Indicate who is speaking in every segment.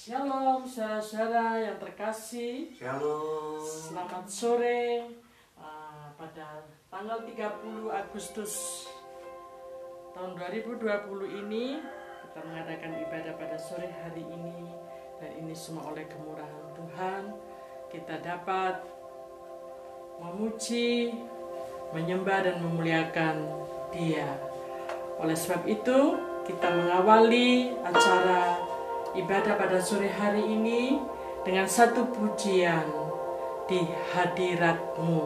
Speaker 1: Shalom saudara-saudara yang terkasih
Speaker 2: Shalom.
Speaker 1: Selamat sore uh, pada tanggal 30 Agustus tahun 2020 ini kita mengadakan ibadah pada sore hari ini dan ini semua oleh kemurahan Tuhan kita dapat memuji, menyembah dan memuliakan Dia. Oleh sebab itu, kita mengawali acara ibadah pada sore hari ini dengan satu pujian di hadiratmu.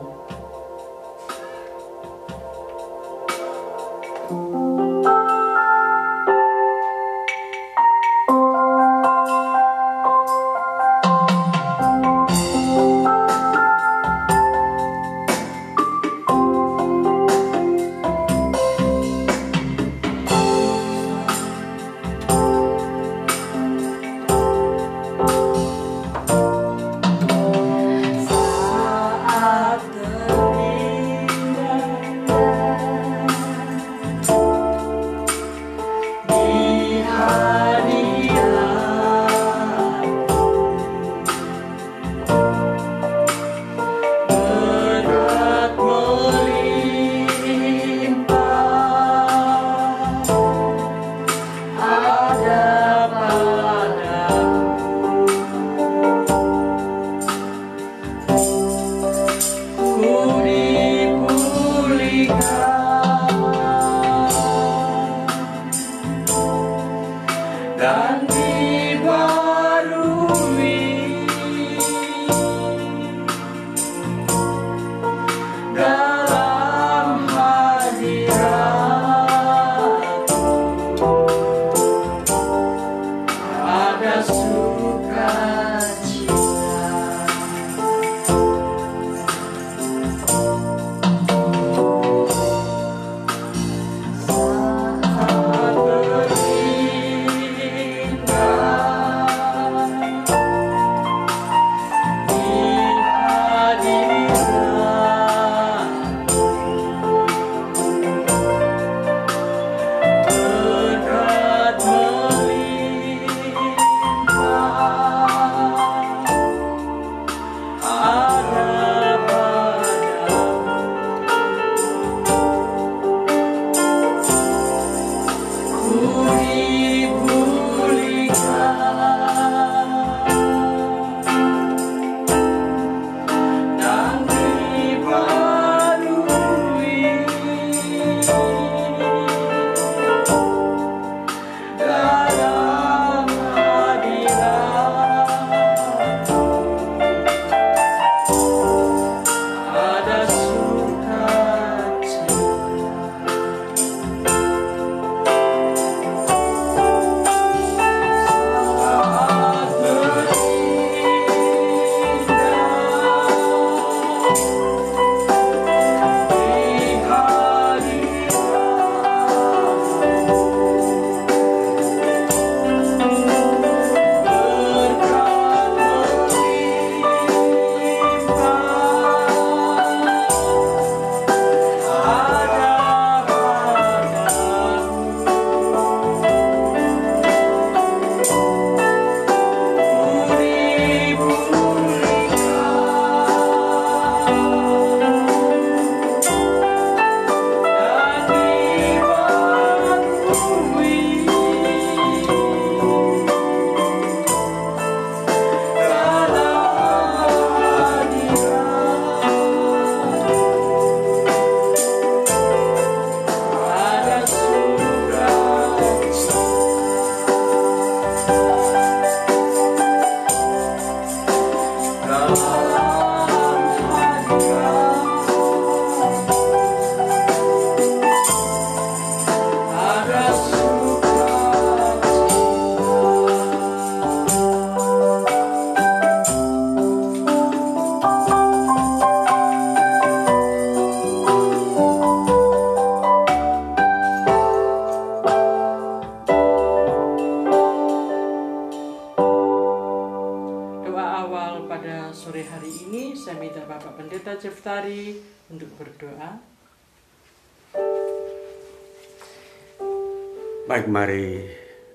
Speaker 2: Mari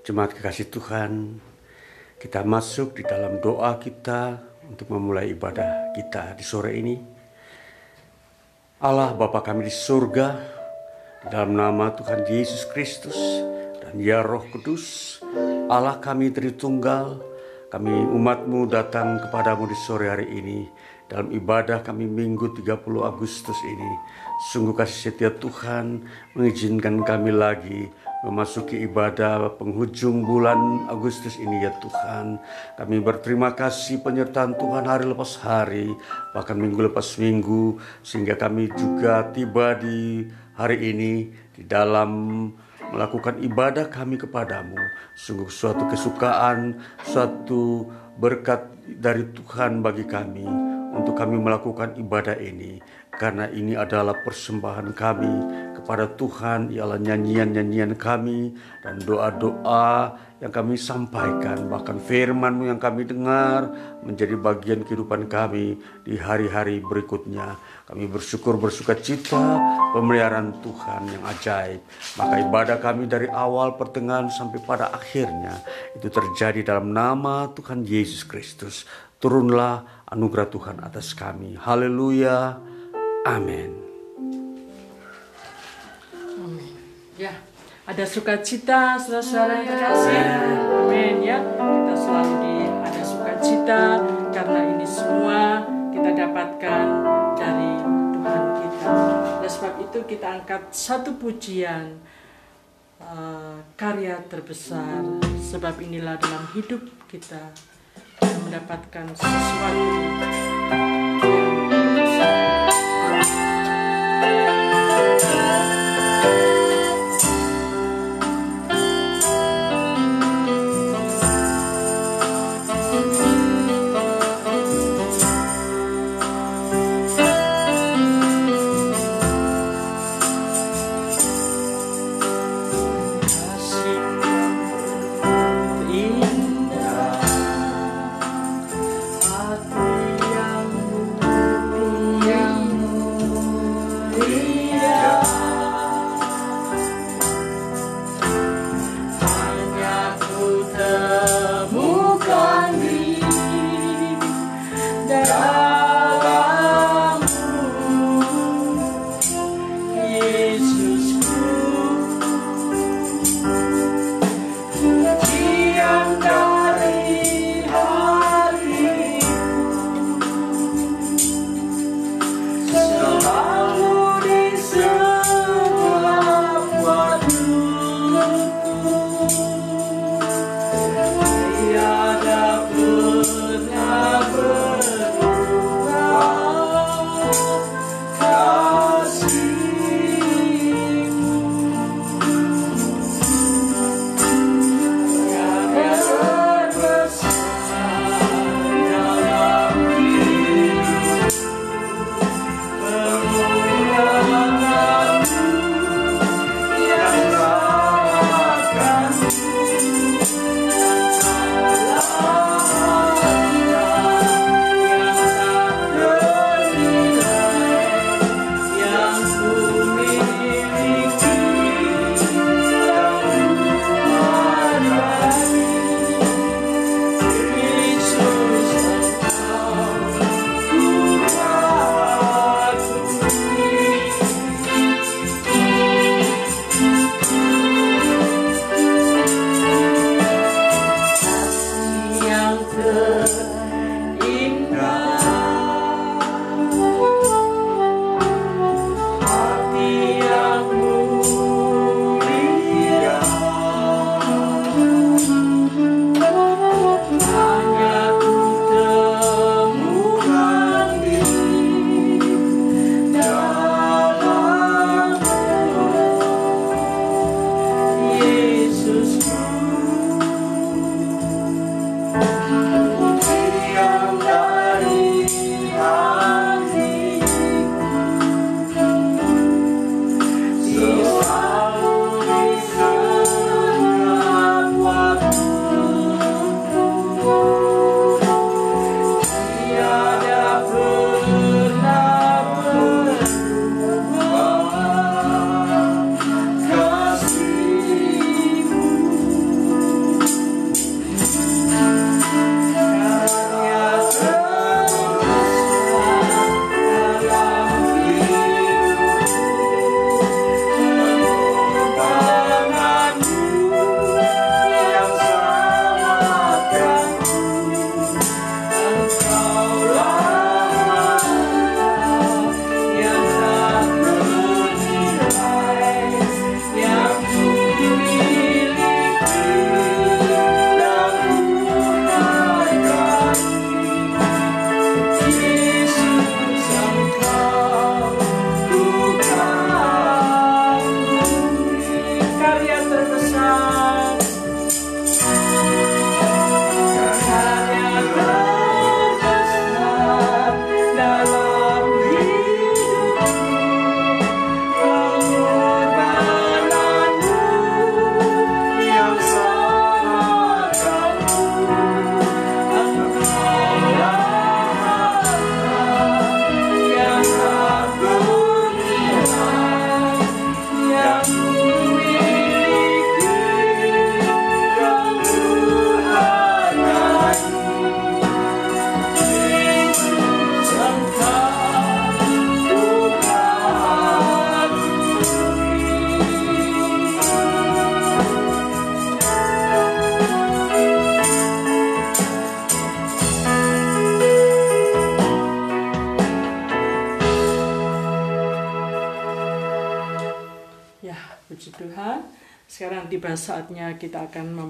Speaker 2: jemaat kekasih Tuhan Kita masuk di dalam doa kita untuk memulai ibadah kita di sore ini. Allah Bapa kami di surga, di dalam nama Tuhan Yesus Kristus dan ya Roh Kudus, Allah kami Tritunggal, kami umatmu datang kepadamu di sore hari ini dalam ibadah kami minggu 30 Agustus ini. Sungguh kasih setia Tuhan mengizinkan kami lagi memasuki ibadah penghujung bulan Agustus ini ya Tuhan. Kami berterima kasih penyertaan Tuhan hari lepas hari, bahkan minggu lepas minggu, sehingga kami juga tiba di hari ini di dalam melakukan ibadah kami kepadamu. Sungguh suatu kesukaan, suatu berkat dari Tuhan bagi kami untuk kami melakukan ibadah ini karena ini adalah persembahan kami kepada Tuhan ialah nyanyian-nyanyian kami dan doa-doa yang kami sampaikan. Bahkan firman-Mu yang kami dengar menjadi bagian kehidupan kami di hari-hari berikutnya. Kami bersyukur bersuka cita pemeliharaan Tuhan yang ajaib. Maka ibadah kami dari awal pertengahan sampai pada akhirnya itu terjadi dalam nama Tuhan Yesus Kristus. Turunlah anugerah Tuhan atas kami. Haleluya. Amin.
Speaker 1: Ada sukacita, saudara-saudara yang terkasih. Amin ya. Kita selalu di ada sukacita karena ini semua kita dapatkan dari Tuhan kita. Dan sebab itu kita angkat satu pujian uh, karya terbesar. Sebab inilah dalam hidup kita kita mendapatkan sesuatu Indah hati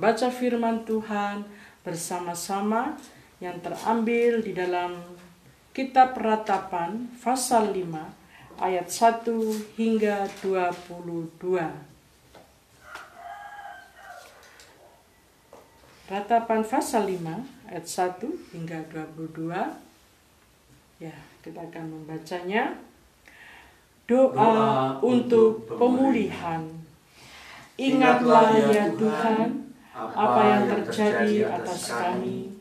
Speaker 1: membaca firman Tuhan bersama-sama yang terambil di dalam kitab Ratapan pasal 5 ayat 1 hingga 22. Ratapan pasal 5 ayat 1 hingga 22. Ya, kita akan membacanya. Doa, Doa untuk pemulihan. Ingatlah ya Tuhan apa yang terjadi atas kami.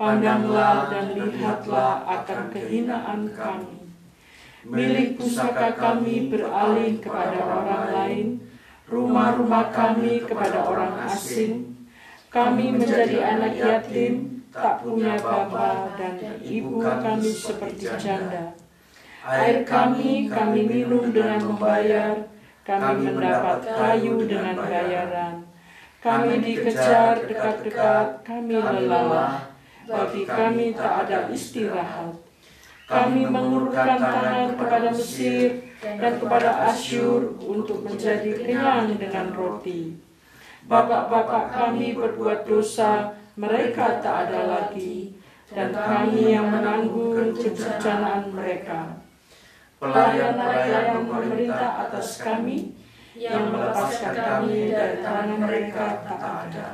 Speaker 1: Pandanglah dan lihatlah akan kehinaan kami. Milik pusaka kami beralih kepada orang lain, rumah-rumah kami kepada orang asing. Kami menjadi anak yatim, tak punya bapa dan ibu kami seperti janda. Air kami kami minum dengan membayar, kami mendapat kayu dengan bayaran kami dikejar dekat-dekat, kami lelah. Bagi kami tak ada istirahat. Kami mengulurkan tangan kepada Mesir dan kepada Asyur untuk menjadi kenyang dengan roti. Bapak-bapak kami berbuat dosa, mereka tak ada lagi, dan kami yang menanggung kebencanaan mereka. Pelayan-pelayan pemerintah atas kami, yang melepaskan kami dari tangan mereka tak ada.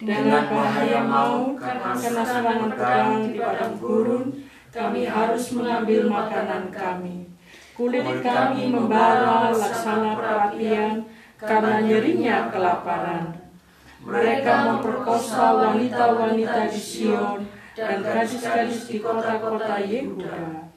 Speaker 1: Dengan bahaya mau karena serangan perang di padang gurun, kami harus mengambil makanan kami. Kulit kami membara laksana perhatian karena nyerinya kelaparan. Mereka memperkosa wanita-wanita di Sion dan gadis-gadis di kota-kota Yehuda.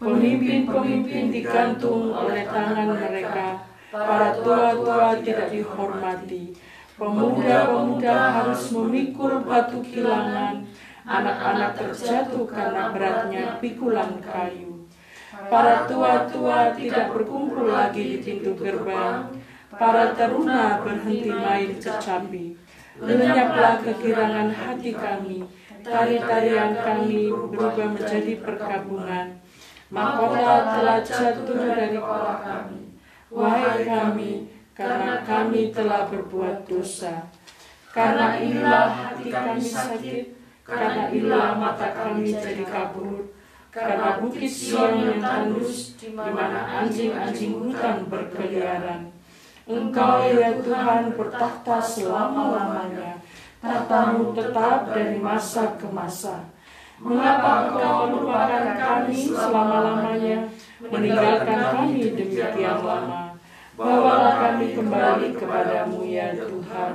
Speaker 1: Pemimpin-pemimpin digantung oleh tangan mereka para tua-tua tidak dihormati. Pemuda-pemuda harus memikul batu kilangan, anak-anak terjatuh karena beratnya pikulan kayu. Para tua-tua tidak berkumpul lagi di pintu gerbang, para teruna berhenti main kecapi. Lenyaplah kegirangan hati kami, tari-tarian kami berubah menjadi perkabungan. Mahkota telah jatuh dari kepala kami Wahai kami, karena kami telah berbuat dosa. Karena inilah hati kami sakit, karena inilah mata kami jadi kabur, karena bukit Sion yang tandus, di mana anjing-anjing hutan berkeliaran. Engkau ya Tuhan bertakhta selama-lamanya, tatamu tetap dari masa ke masa. Mengapa engkau melupakan kami selama-lamanya, meninggalkan kami demikian lama. Bawalah kami kembali kepadamu ya Tuhan,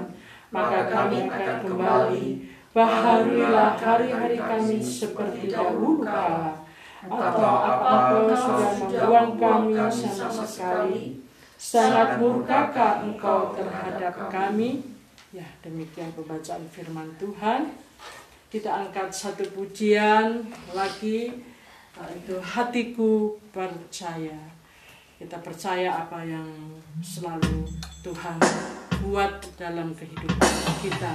Speaker 1: maka kami akan kembali. Bahagialah hari-hari kami seperti dahulu kala, atau apakah sudah membuang kami sama sekali. Sangat murkakah engkau terhadap kami? Ya, demikian pembacaan firman Tuhan. Kita angkat satu pujian lagi itu hatiku percaya. Kita percaya apa yang selalu Tuhan buat dalam kehidupan kita.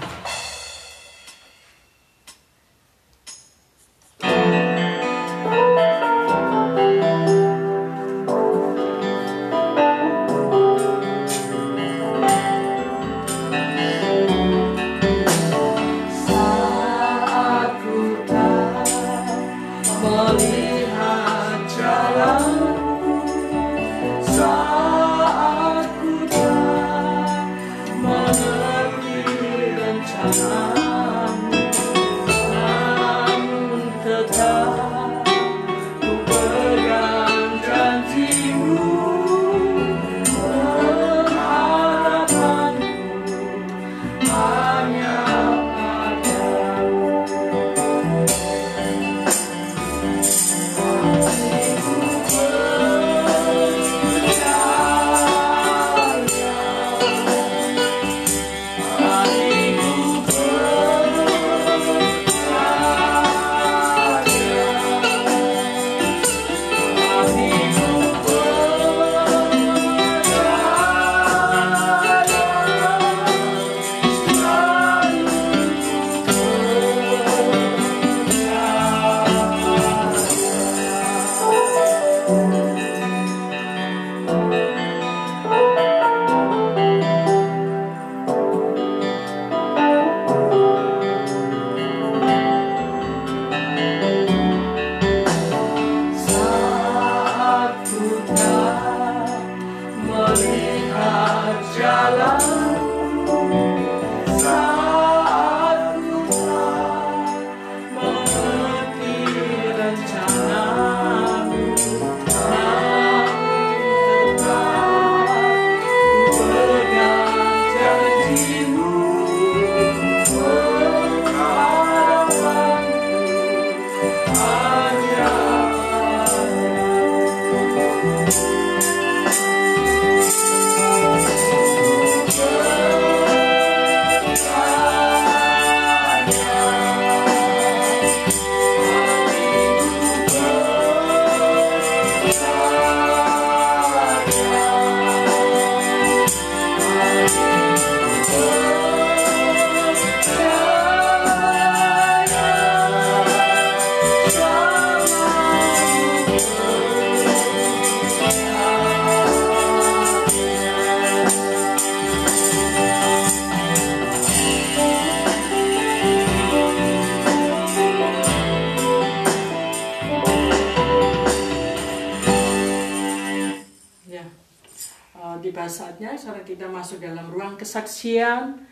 Speaker 1: Saatnya sekarang kita masuk dalam ruang kesaksian.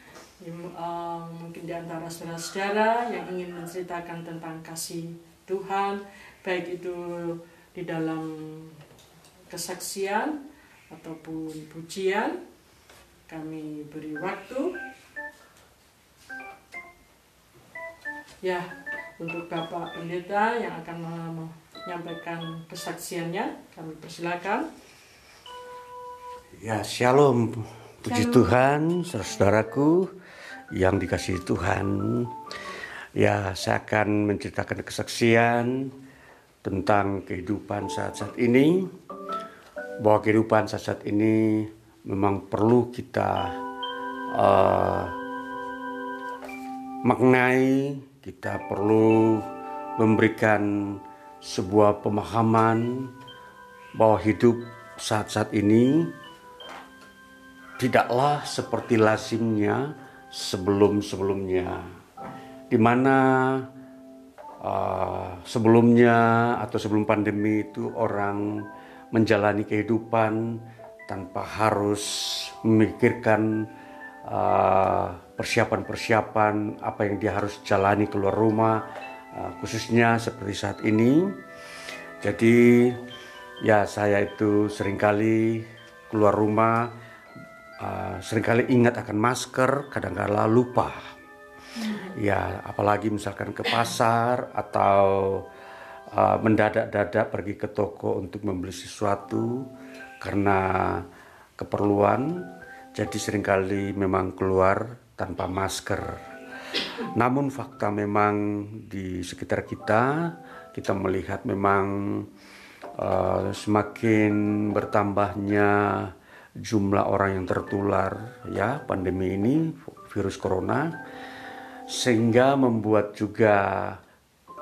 Speaker 1: Um, mungkin di antara saudara-saudara yang ingin menceritakan tentang kasih Tuhan, baik itu di dalam kesaksian ataupun pujian, kami beri waktu. Ya, untuk Bapak Pendeta yang akan menyampaikan kesaksiannya, kami persilakan.
Speaker 2: Ya, shalom. Puji shalom. Tuhan, saudaraku yang dikasihi Tuhan. Ya, saya akan menceritakan kesaksian tentang kehidupan saat-saat ini. Bahwa kehidupan saat-saat ini memang perlu kita uh, maknai, kita perlu memberikan sebuah pemahaman bahwa hidup saat-saat ini tidaklah seperti lazimnya sebelum-sebelumnya, di mana uh, sebelumnya atau sebelum pandemi itu orang menjalani kehidupan tanpa harus memikirkan uh, persiapan-persiapan apa yang dia harus jalani keluar rumah, uh, khususnya seperti saat ini. Jadi ya saya itu sering kali keluar rumah uh, sering kali ingat akan masker, kadang-kala lupa. Ya, apalagi misalkan ke pasar atau uh, mendadak-dadak pergi ke toko untuk membeli sesuatu karena keperluan, jadi sering kali memang keluar tanpa masker. Namun fakta memang di sekitar kita, kita melihat memang uh, semakin bertambahnya jumlah orang yang tertular ya pandemi ini virus corona sehingga membuat juga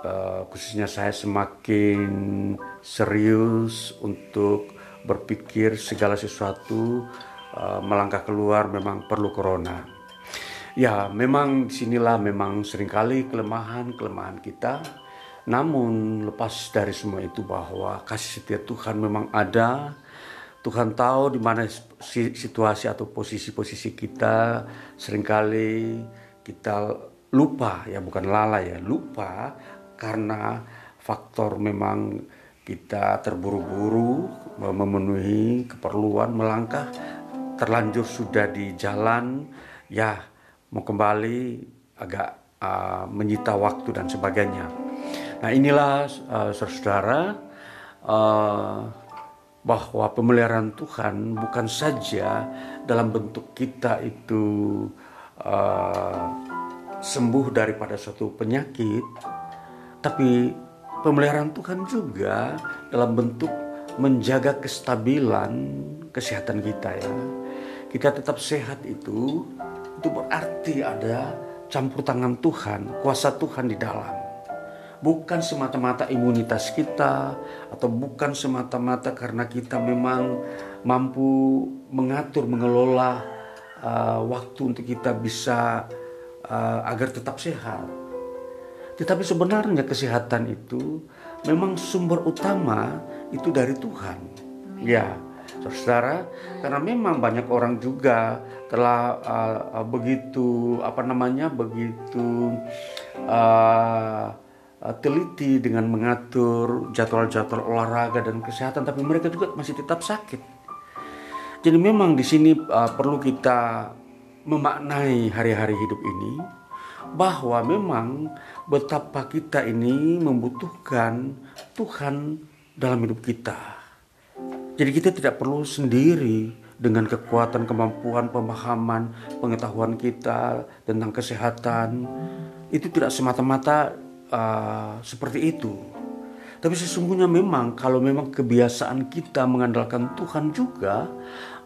Speaker 2: uh, khususnya saya semakin serius untuk berpikir segala sesuatu uh, melangkah keluar memang perlu corona. Ya, memang di sinilah memang sering kali kelemahan-kelemahan kita. Namun lepas dari semua itu bahwa kasih setia Tuhan memang ada, Tuhan tahu di mana situasi atau posisi-posisi kita sering kali kita lupa ya bukan lalai ya lupa karena faktor memang kita terburu-buru memenuhi keperluan melangkah terlanjur sudah di jalan ya mau kembali agak uh, menyita waktu dan sebagainya. Nah inilah uh, saudara uh, bahwa pemeliharaan Tuhan bukan saja dalam bentuk kita itu uh, sembuh daripada suatu penyakit, tapi pemeliharaan Tuhan juga dalam bentuk menjaga kestabilan kesehatan kita ya. Kita tetap sehat itu itu berarti ada campur tangan Tuhan, kuasa Tuhan di dalam bukan semata-mata imunitas kita atau bukan semata-mata karena kita memang mampu mengatur mengelola uh, waktu untuk kita bisa uh, agar tetap sehat. Tetapi sebenarnya kesehatan itu memang sumber utama itu dari Tuhan. Ya, saudara, karena memang banyak orang juga telah uh, begitu apa namanya begitu uh, Eh, teliti dengan mengatur jadwal-jadwal olahraga dan kesehatan, tapi mereka juga masih tetap sakit. Jadi memang di sini uh, perlu kita memaknai hari-hari hidup ini bahwa memang betapa kita ini membutuhkan Tuhan dalam hidup kita. Jadi kita tidak perlu sendiri dengan kekuatan, kemampuan, pemahaman, pengetahuan kita tentang kesehatan. Itu tidak semata-mata uh, seperti itu. Tapi sesungguhnya memang kalau memang kebiasaan kita mengandalkan Tuhan juga,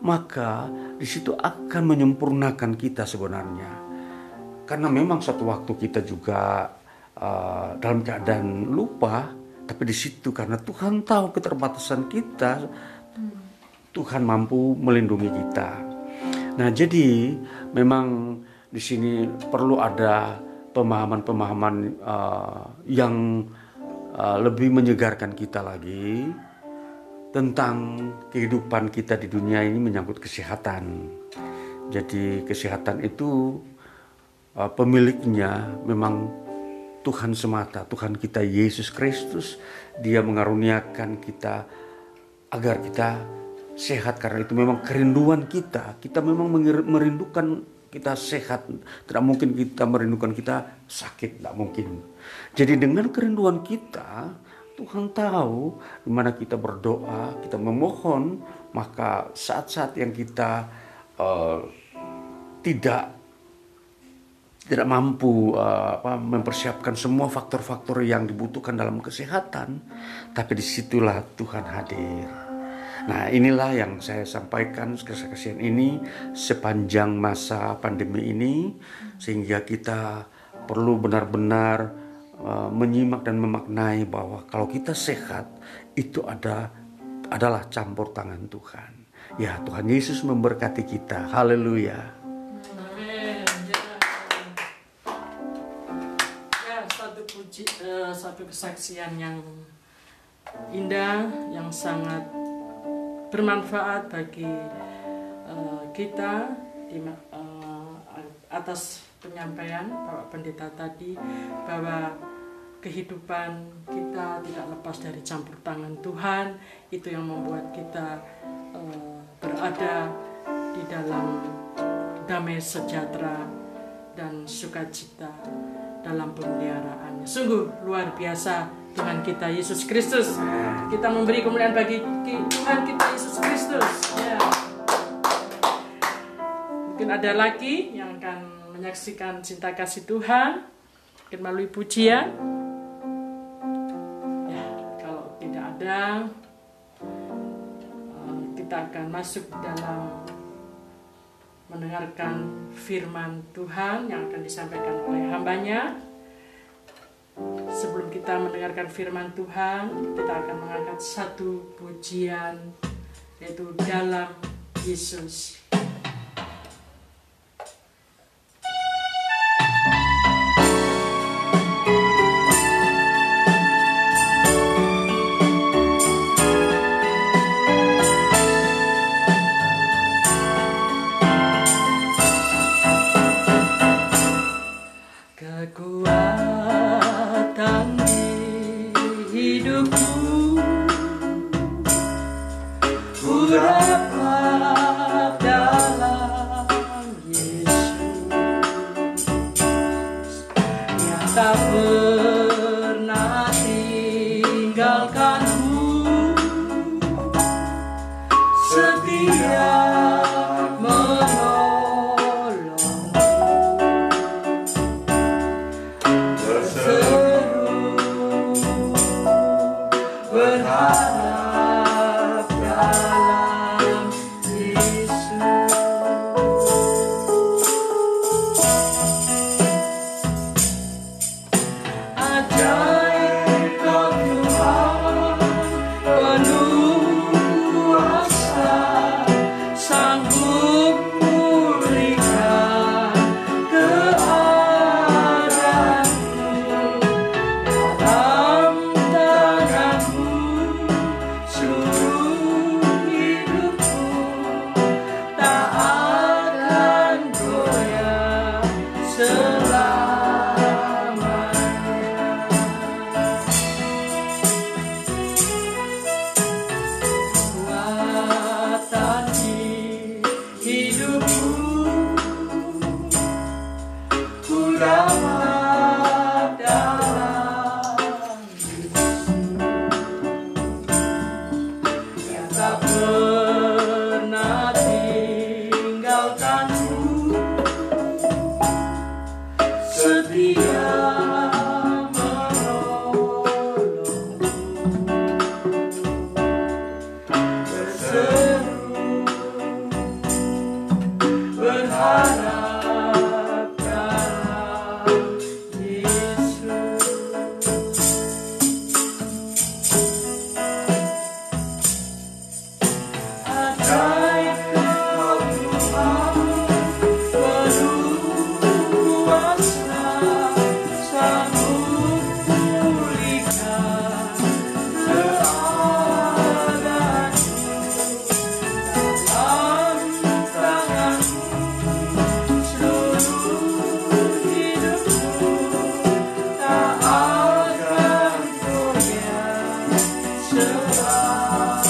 Speaker 2: maka di situ akan menyempurnakan kita sebenarnya. Karena memang suatu waktu kita juga uh, dalam keadaan lupa, tapi di situ karena Tuhan tahu keterbatasan kita, Tuhan mampu melindungi kita. Nah, jadi memang di sini perlu ada pemahaman-pemahaman uh, yang uh, lebih menyegarkan kita lagi tentang kehidupan kita di dunia ini menyangkut kesehatan. Jadi kesehatan itu uh, pemiliknya memang Tuhan semata, Tuhan kita Yesus Kristus. Dia mengaruniakan kita agar kita sehat karena itu memang kerinduan kita. Kita memang merindukan kita sehat. Tidak mungkin kita merindukan kita sakit, tidak mungkin. Jadi dengan kerinduan kita, Tuhan tahu di mana kita berdoa, kita memohon, maka saat-saat yang kita uh, tidak tidak mampu uh, mempersiapkan semua faktor-faktor yang dibutuhkan dalam kesehatan, tapi di situlah Tuhan hadir. Nah inilah yang saya sampaikan kesaksian ini sepanjang masa pandemi ini, sehingga kita perlu benar-benar Eh, menyimak dan memaknai bahwa kalau kita sehat itu ada adalah campur tangan Tuhan. Ya, Tuhan Yesus memberkati kita. Haleluya.
Speaker 1: Ya. uh, satu kesaksian yang indah yang sangat bermanfaat bagi uh, kita di, uh, atas penyampaian Bapak Pendeta tadi bahwa kehidupan kita tidak lepas dari campur tangan Tuhan itu yang membuat kita uh, berada di dalam damai sejahtera dan sukacita dalam pemeliharaan. Sungguh luar biasa Tuhan kita Yesus Kristus. Kita memberi kemuliaan bagi Tuhan kita Yesus Kristus. Ya. Mungkin ada lagi yang akan menyaksikan cinta kasih Tuhan mungkin melalui pujian ya kalau tidak ada eh, kita akan masuk dalam mendengarkan firman Tuhan yang akan disampaikan oleh hambanya Sebelum kita mendengarkan firman Tuhan, kita akan mengangkat satu pujian yaitu dalam Yesus.
Speaker 2: Kekuatan love.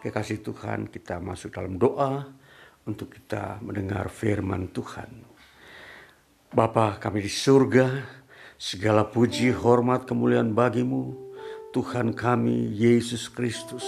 Speaker 2: Kekasih Tuhan kita masuk dalam doa untuk kita mendengar firman Tuhan. Bapa kami di surga, segala puji, hormat, kemuliaan bagimu, Tuhan kami, Yesus Kristus,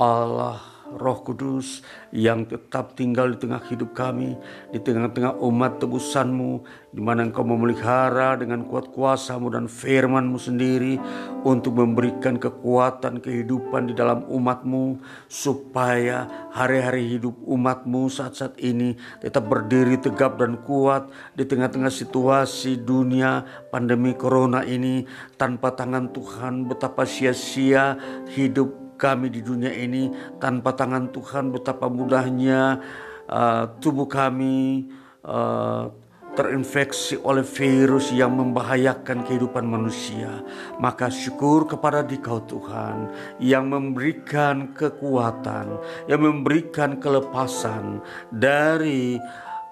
Speaker 2: Allah Roh Kudus yang tetap tinggal di tengah hidup kami, di tengah-tengah umat tebusanmu, di mana engkau memelihara dengan kuat kuasamu dan firmanmu sendiri untuk memberikan kekuatan kehidupan di dalam umatmu, supaya hari-hari hidup umatmu saat-saat ini tetap berdiri tegap dan kuat di tengah-tengah situasi dunia pandemi corona ini. Tanpa tangan Tuhan betapa sia-sia hidup kami di dunia ini tanpa tangan Tuhan betapa mudahnya uh, tubuh kami uh, terinfeksi oleh virus yang membahayakan kehidupan manusia. Maka syukur kepada Dikau Tuhan yang memberikan kekuatan, yang memberikan kelepasan dari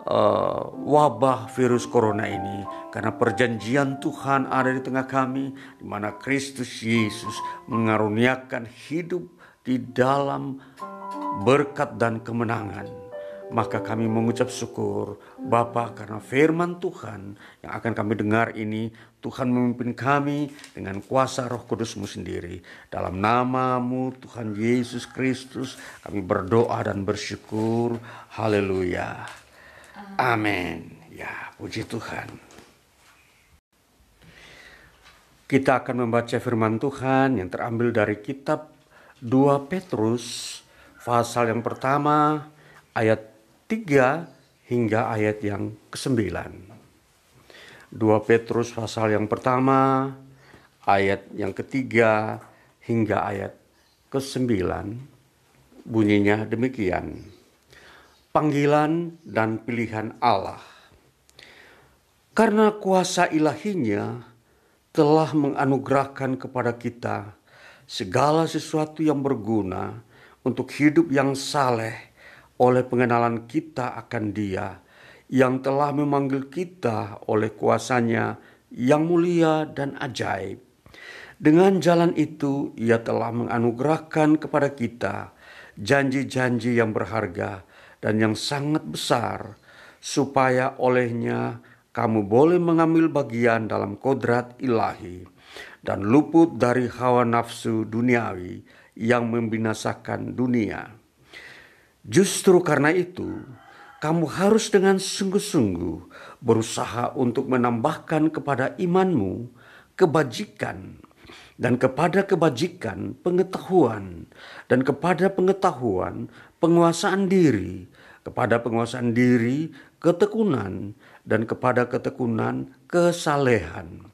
Speaker 2: uh, wabah virus corona ini karena perjanjian Tuhan ada di tengah kami di mana Kristus Yesus mengaruniakan hidup di dalam berkat dan kemenangan. Maka kami mengucap syukur Bapa karena firman Tuhan yang akan kami dengar ini Tuhan memimpin kami dengan kuasa roh kudusmu sendiri. Dalam namamu Tuhan Yesus Kristus kami berdoa dan bersyukur. Haleluya Amin. Ya, puji Tuhan. Kita akan membaca firman Tuhan yang terambil dari kitab 2 Petrus pasal yang pertama ayat 3 hingga ayat yang ke-9. 2 Petrus pasal yang pertama ayat yang ketiga hingga ayat ke-9 bunyinya demikian panggilan dan pilihan Allah. Karena kuasa ilahinya telah menganugerahkan kepada kita segala sesuatu yang berguna untuk hidup yang saleh oleh pengenalan kita akan dia yang telah memanggil kita oleh kuasanya yang mulia dan ajaib. Dengan jalan itu ia telah menganugerahkan kepada kita janji-janji yang berharga dan yang sangat besar, supaya olehnya kamu boleh mengambil bagian dalam kodrat ilahi dan luput dari hawa nafsu duniawi yang membinasakan dunia. Justru karena itu, kamu harus dengan sungguh-sungguh berusaha untuk menambahkan kepada imanmu kebajikan dan kepada kebajikan pengetahuan dan kepada pengetahuan penguasaan diri, kepada penguasaan diri ketekunan, dan kepada ketekunan kesalehan.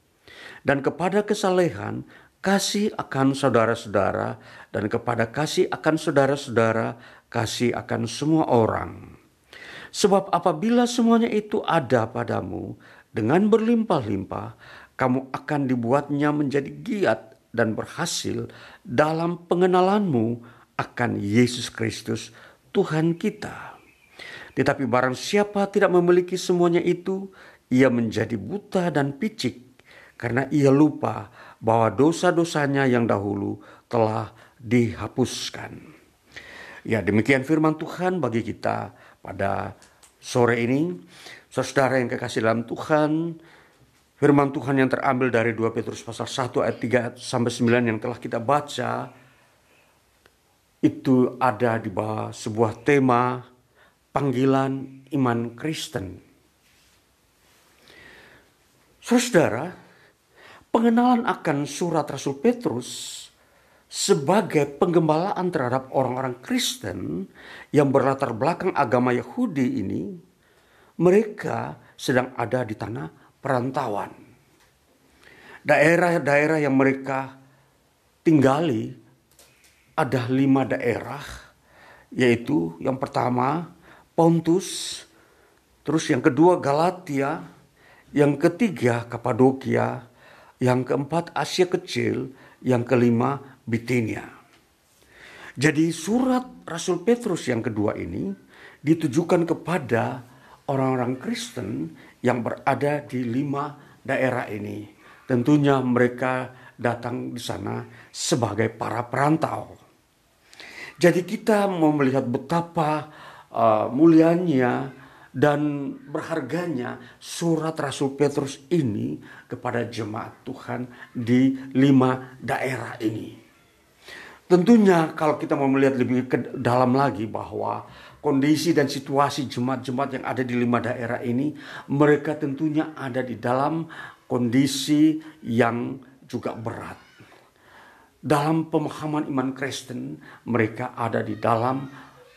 Speaker 2: Dan kepada kesalehan kasih akan saudara-saudara, dan kepada kasih akan saudara-saudara kasih akan semua orang. Sebab apabila semuanya itu ada padamu dengan berlimpah-limpah, kamu akan dibuatnya menjadi giat dan berhasil dalam pengenalanmu akan Yesus Kristus Tuhan kita. Tetapi barang siapa tidak memiliki semuanya itu, ia menjadi buta dan picik karena ia lupa bahwa dosa-dosanya yang dahulu telah dihapuskan. Ya demikian firman Tuhan bagi kita pada sore ini. Saudara yang kekasih dalam Tuhan, firman Tuhan yang terambil dari 2 Petrus pasal 1 ayat 3 sampai 9 yang telah kita baca itu ada di bawah sebuah tema panggilan iman Kristen. Saudara, pengenalan akan surat Rasul Petrus sebagai penggembalaan terhadap orang-orang Kristen yang berlatar belakang agama Yahudi ini, mereka sedang ada di tanah perantauan. Daerah-daerah yang mereka tinggali ada lima daerah, yaitu yang pertama Pontus, Terus yang kedua Galatia, yang ketiga Kapadokia, yang keempat Asia Kecil, yang kelima Bitinia. Jadi surat Rasul Petrus yang kedua ini ditujukan kepada orang-orang Kristen yang berada di lima daerah ini. Tentunya mereka datang di sana sebagai para perantau. Jadi kita mau melihat betapa uh, mulianya dan berharganya surat Rasul Petrus ini kepada jemaat Tuhan di lima daerah ini. Tentunya kalau kita mau melihat lebih ke dalam lagi bahwa kondisi dan situasi jemaat-jemaat yang ada di lima daerah ini, mereka tentunya ada di dalam kondisi yang juga berat. Dalam pemahaman iman Kristen, mereka ada di dalam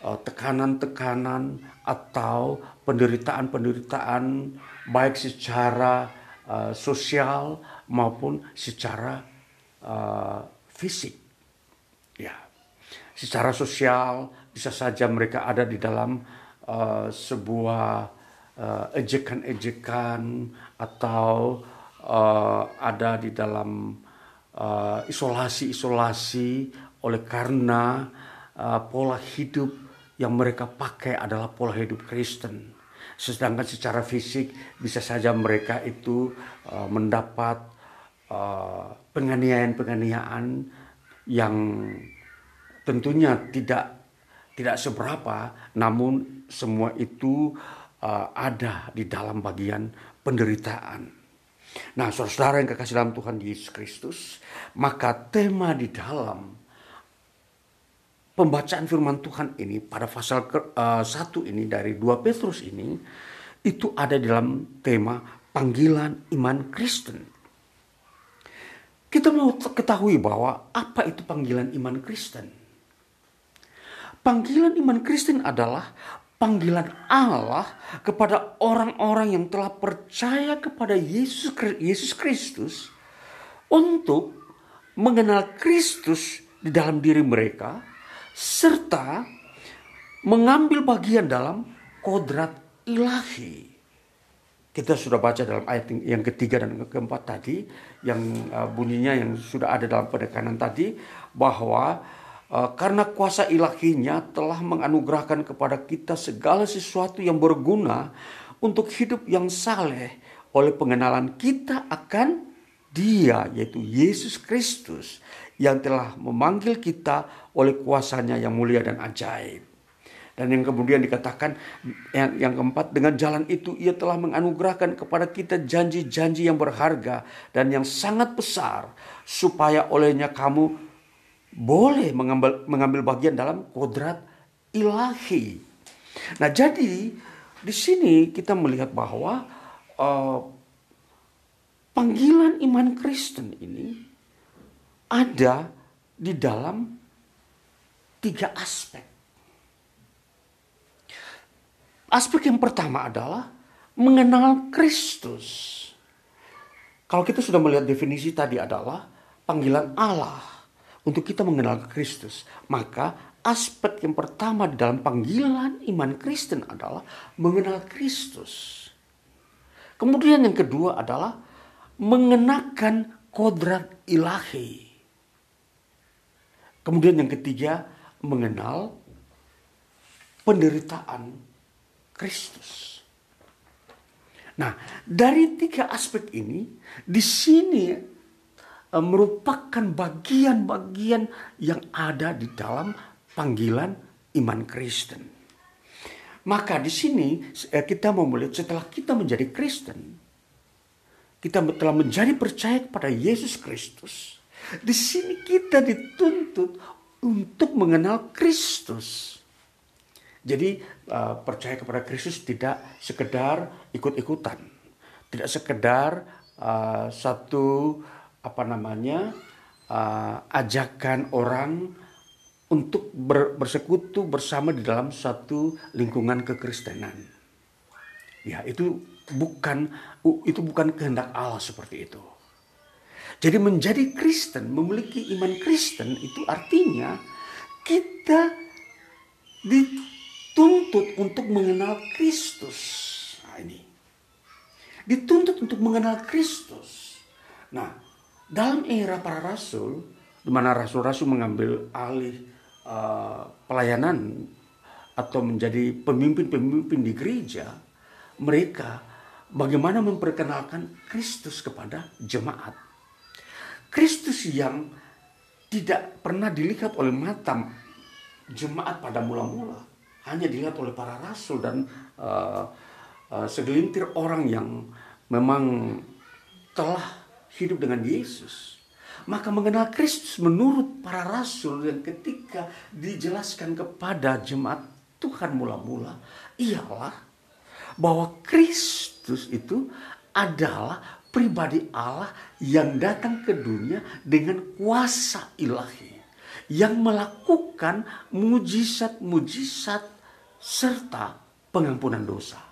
Speaker 2: tekanan-tekanan atau penderitaan-penderitaan baik secara uh, sosial maupun secara uh, fisik. Ya, secara sosial bisa saja mereka ada di dalam uh, sebuah uh, ejekan-ejekan atau uh, ada di dalam isolasi-isolasi uh, oleh karena uh, pola hidup yang mereka pakai adalah pola hidup Kristen. Sedangkan secara fisik bisa saja mereka itu uh, mendapat uh, penganiayaan-penganiayaan yang tentunya tidak tidak seberapa, namun semua itu uh, ada di dalam bagian penderitaan. Nah, saudara yang kekasih dalam Tuhan Yesus Kristus, maka tema di dalam pembacaan firman Tuhan ini pada pasal ke, uh, satu ini dari dua Petrus ini itu ada dalam tema panggilan iman Kristen. Kita mau ketahui bahwa apa itu panggilan iman Kristen. Panggilan iman Kristen adalah panggilan Allah kepada orang-orang yang telah percaya kepada Yesus Yesus Kristus untuk mengenal Kristus di dalam diri mereka serta mengambil bagian dalam kodrat ilahi. Kita sudah baca dalam ayat yang ketiga dan keempat tadi, yang uh, bunyinya yang sudah ada dalam penekanan tadi, bahwa uh, karena kuasa ilahinya telah menganugerahkan kepada kita segala sesuatu yang berguna untuk hidup yang saleh oleh pengenalan kita akan dia, yaitu Yesus Kristus, yang telah memanggil kita oleh kuasanya yang mulia dan ajaib. Dan yang kemudian dikatakan yang, yang keempat dengan jalan itu ia telah menganugerahkan kepada kita janji-janji yang berharga dan yang sangat besar supaya olehnya kamu boleh mengambil, mengambil bagian dalam kodrat ilahi. Nah jadi di sini kita melihat bahwa uh, panggilan iman Kristen ini ada di dalam tiga aspek. Aspek yang pertama adalah mengenal Kristus. Kalau kita sudah melihat definisi tadi adalah panggilan Allah untuk kita mengenal Kristus, maka aspek yang pertama di dalam panggilan iman Kristen adalah mengenal Kristus. Kemudian yang kedua adalah mengenakan kodrat ilahi. Kemudian yang ketiga, mengenal penderitaan Kristus. Nah, dari tiga aspek ini, di sini eh, merupakan bagian-bagian yang ada di dalam panggilan iman Kristen. Maka di sini eh, kita mau melihat setelah kita menjadi Kristen, kita telah menjadi percaya kepada Yesus Kristus di sini kita dituntut untuk mengenal Kristus. Jadi uh, percaya kepada Kristus tidak sekedar ikut-ikutan, tidak sekedar uh, satu apa namanya uh, ajakan orang untuk ber, bersekutu bersama di dalam satu lingkungan kekristenan. Ya itu bukan itu bukan kehendak Allah seperti itu. Jadi menjadi Kristen, memiliki iman Kristen itu artinya kita dituntut untuk mengenal Kristus. dosa ini. Dituntut untuk mengenal Kristus. Nah, dalam era para rasul, di mana rasul-rasul mengambil alih uh, pelayanan atau menjadi pemimpin-pemimpin di gereja, mereka bagaimana memperkenalkan Kristus kepada jemaat. Kristus yang tidak pernah dilihat oleh mata jemaat pada mula-mula, hanya dilihat oleh para rasul dan uh, uh, segelintir orang yang memang telah hidup dengan Yesus. Maka mengenal Kristus menurut para rasul yang ketika dijelaskan kepada jemaat Tuhan mula-mula ialah bahwa Kristus itu adalah pribadi Allah yang datang ke dunia dengan kuasa ilahi yang melakukan mujizat-mujizat serta pengampunan dosa.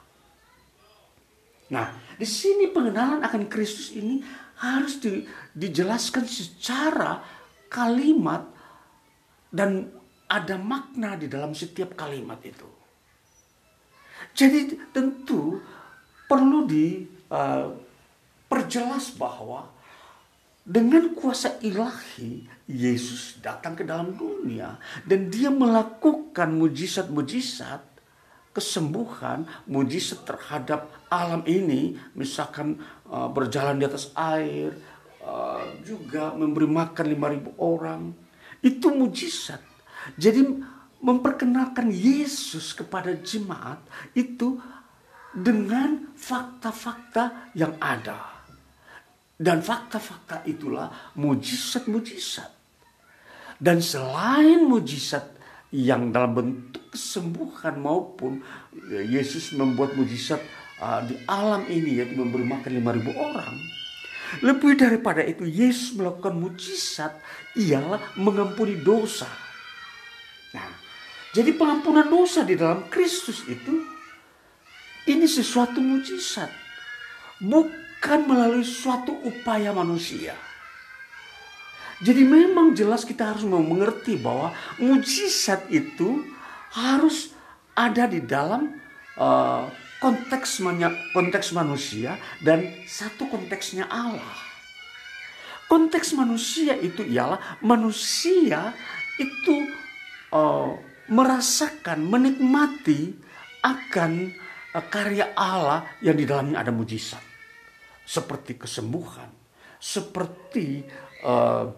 Speaker 2: Nah, di sini pengenalan akan Kristus ini harus di, dijelaskan secara kalimat dan ada makna di dalam setiap kalimat itu. Jadi tentu perlu diperjelas uh, bahwa dengan kuasa ilahi Yesus datang ke dalam dunia dan dia melakukan mujizat-mujizat kesembuhan, mujizat terhadap alam ini, misalkan uh, berjalan di atas air, uh, juga memberi makan 5000 orang. Itu mujizat. Jadi memperkenalkan Yesus kepada jemaat itu dengan fakta-fakta yang ada. Dan fakta-fakta itulah mujizat-mujizat. Dan selain mujizat yang dalam bentuk kesembuhan maupun ya, Yesus membuat mujizat uh, di alam ini yaitu memberi makan 5000 orang. Lebih daripada itu Yesus melakukan mujizat ialah mengampuni dosa. Nah, jadi pengampunan dosa di dalam Kristus itu ini sesuatu mujizat. Bukan melalui suatu upaya manusia. Jadi memang jelas kita harus mengerti bahwa mujizat itu harus ada di dalam uh, konteks konteks manusia dan satu konteksnya Allah. Konteks manusia itu ialah manusia itu uh, merasakan, menikmati akan uh, karya Allah yang di dalamnya ada mujizat. Seperti kesembuhan, seperti uh,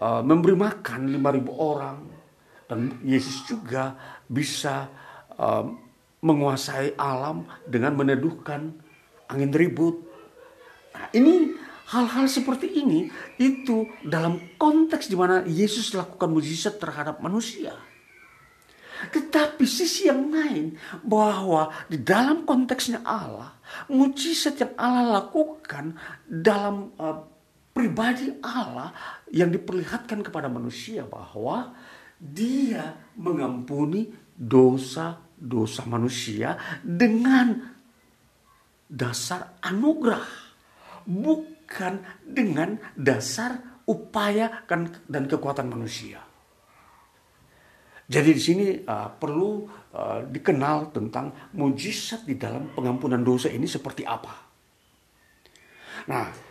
Speaker 2: uh, memberi makan 5000 orang dan Yesus juga bisa uh, menguasai alam dengan meneduhkan angin ribut. Nah, ini hal-hal seperti ini itu dalam konteks di mana Yesus lakukan mujizat terhadap manusia. Tetapi sisi yang lain bahwa di dalam konteksnya Allah, mujizat yang Allah lakukan dalam uh, pribadi Allah yang diperlihatkan kepada manusia bahwa dia mengampuni dosa-dosa manusia dengan dasar anugerah, bukan dengan dasar upaya dan kekuatan manusia. Jadi di sini uh, perlu uh, dikenal tentang mujizat di dalam pengampunan dosa ini seperti apa. Nah,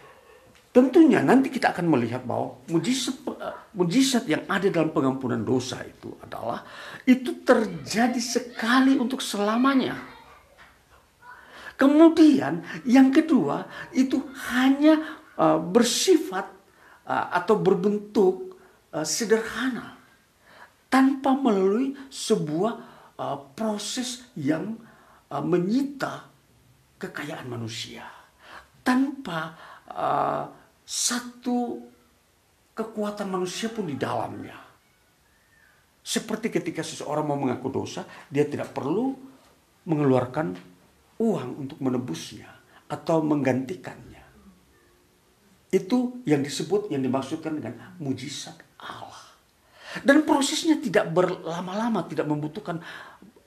Speaker 2: Tentunya nanti kita akan melihat bahwa mujizat, mujizat yang ada dalam pengampunan dosa itu adalah itu terjadi sekali untuk selamanya. Kemudian yang kedua itu hanya uh, bersifat uh, atau berbentuk uh, sederhana tanpa melalui sebuah uh, proses yang uh, menyita kekayaan manusia tanpa uh, satu kekuatan manusia pun di dalamnya. Seperti ketika seseorang mau mengaku dosa, dia tidak perlu mengeluarkan uang untuk menebusnya atau menggantikannya. Itu yang disebut, yang dimaksudkan dengan mujizat. Dan prosesnya tidak berlama-lama, tidak membutuhkan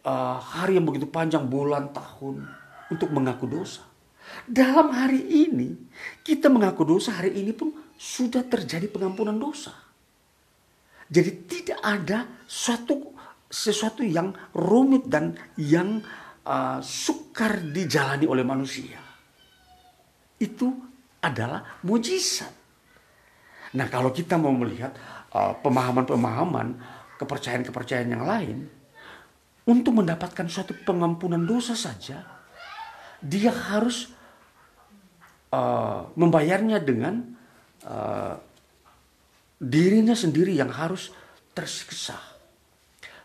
Speaker 2: uh, hari yang begitu panjang, bulan, tahun untuk mengaku dosa. Dalam hari ini, kita mengaku dosa hari ini pun sudah terjadi pengampunan dosa. Jadi tidak ada suatu sesuatu yang rumit dan yang uh, sukar dijalani oleh manusia. Itu adalah mujizat. Nah kalau kita mau melihat pemahaman-pemahaman, kepercayaan-kepercayaan yang lain, untuk mendapatkan suatu pengampunan dosa saja, dia harus uh, membayarnya dengan uh, dirinya sendiri yang harus tersiksa.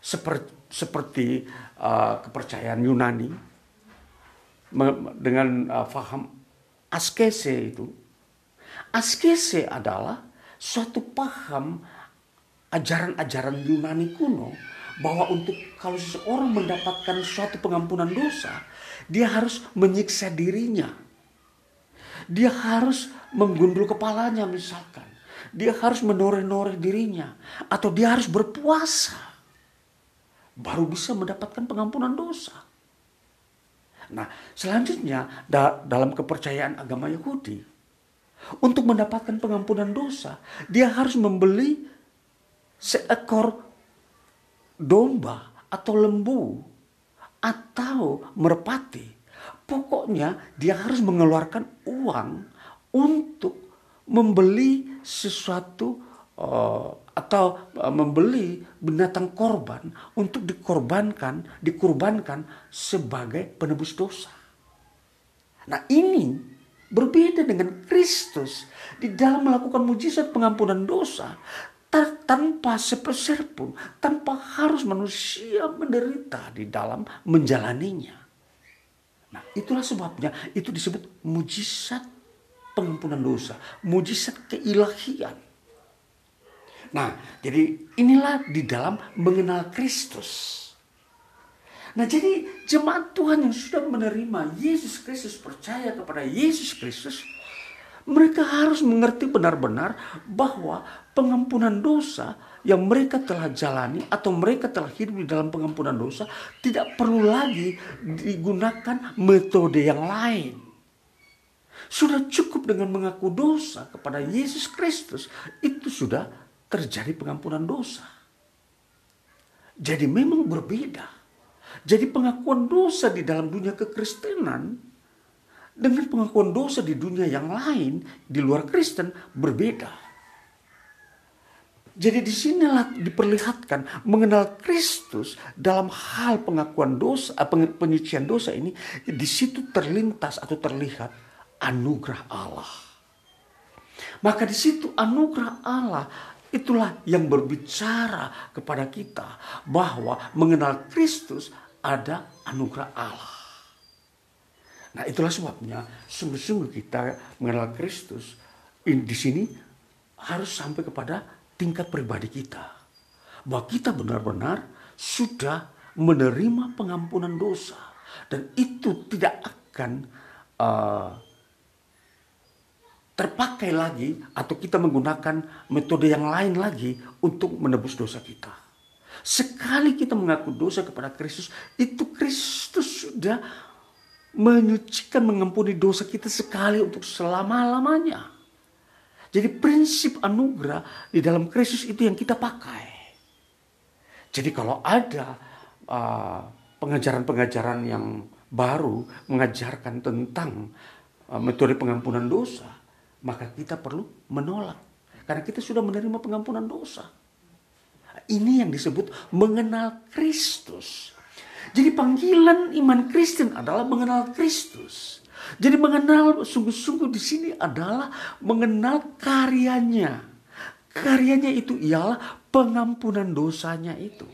Speaker 2: Seperti, seperti uh, kepercayaan Yunani dengan uh, faham askese itu. Askese adalah suatu paham ajaran-ajaran Yunani kuno bahwa untuk kalau seseorang mendapatkan suatu pengampunan dosa, dia harus menyiksa dirinya. Dia harus menggundul kepalanya misalkan. Dia harus menoreh-noreh dirinya. Atau dia harus berpuasa. Baru bisa mendapatkan pengampunan dosa. Nah selanjutnya dalam kepercayaan agama Yahudi. Untuk mendapatkan pengampunan dosa. Dia harus membeli seekor domba atau lembu atau merpati. Pokoknya dia harus mengeluarkan uang untuk membeli sesuatu uh, atau uh, membeli binatang korban untuk dikorbankan, dikurbankan sebagai penebus dosa. Nah ini berbeda dengan Kristus di dalam melakukan mujizat pengampunan dosa tanpa sepeser pun, tanpa harus manusia menderita di dalam menjalaninya. Nah, itulah sebabnya itu disebut mujizat pengampunan dosa, mujizat keilahian. Nah, jadi inilah di dalam mengenal Kristus. Nah, jadi jemaat Tuhan yang sudah menerima Yesus Kristus, percaya kepada Yesus Kristus, mereka harus mengerti benar-benar bahwa pengampunan dosa yang mereka telah jalani atau mereka telah hidup di dalam pengampunan dosa tidak perlu lagi digunakan metode yang lain. Sudah cukup dengan mengaku dosa kepada Yesus Kristus, itu sudah terjadi pengampunan dosa. Jadi memang berbeda. Jadi pengakuan dosa di dalam dunia kekristenan dengan pengakuan dosa di dunia yang lain di luar Kristen berbeda. Jadi di sinilah diperlihatkan mengenal Kristus dalam hal pengakuan dosa, eh, penyucian dosa ini, di situ terlintas atau terlihat anugerah Allah. Maka di situ anugerah Allah itulah yang berbicara kepada kita bahwa mengenal Kristus ada anugerah Allah. Nah itulah sebabnya sungguh-sungguh kita mengenal Kristus di sini harus sampai kepada tingkat pribadi kita. Bahwa kita benar-benar sudah menerima pengampunan dosa. Dan itu tidak akan uh, terpakai lagi atau kita menggunakan metode yang lain lagi untuk menebus dosa kita. Sekali kita mengaku dosa kepada Kristus, itu Kristus sudah menyucikan, mengampuni dosa kita sekali untuk selama-lamanya. Jadi prinsip anugerah di dalam Kristus itu yang kita pakai. Jadi kalau ada uh, pengajaran-pengajaran uh, yang baru mengajarkan tentang uh, metode pengampunan dosa, maka kita perlu menolak. Karena kita sudah menerima pengampunan dosa. Ini yang disebut mengenal Kristus. Jadi panggilan iman Kristen adalah mengenal Kristus. Jadi mengenal sungguh-sungguh di sini adalah mengenal karyanya. Karyanya itu ialah pengampunan dosanya itu.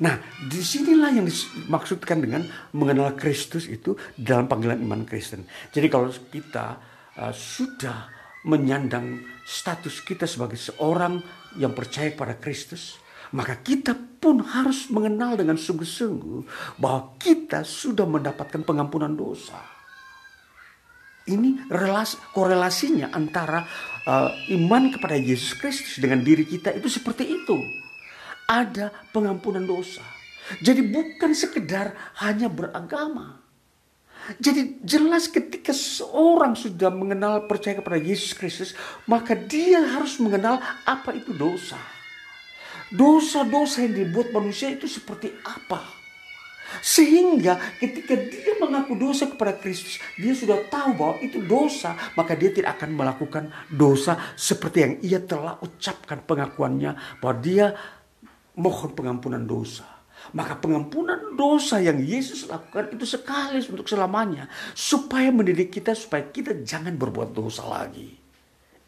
Speaker 2: Nah, di sinilah yang dimaksudkan dengan mengenal Kristus itu dalam panggilan iman Kristen. Jadi kalau kita uh, sudah menyandang status kita sebagai seorang yang percaya pada Kristus, maka kita pun harus mengenal dengan sungguh-sungguh bahwa kita sudah mendapatkan pengampunan dosa. Ini relasi, korelasinya antara uh, iman kepada Yesus Kristus dengan diri kita itu seperti itu. Ada pengampunan dosa. Jadi bukan sekedar hanya beragama. Jadi jelas ketika seorang sudah mengenal percaya kepada Yesus Kristus, maka dia harus mengenal apa itu dosa. Dosa-dosa yang dibuat manusia itu seperti apa? Sehingga ketika dia mengaku dosa kepada Kristus, dia sudah tahu bahwa itu dosa, maka dia tidak akan melakukan dosa seperti yang ia telah ucapkan pengakuannya bahwa dia mohon pengampunan dosa. Maka pengampunan dosa yang Yesus lakukan itu sekali untuk selamanya. Supaya mendidik kita supaya kita jangan berbuat dosa lagi.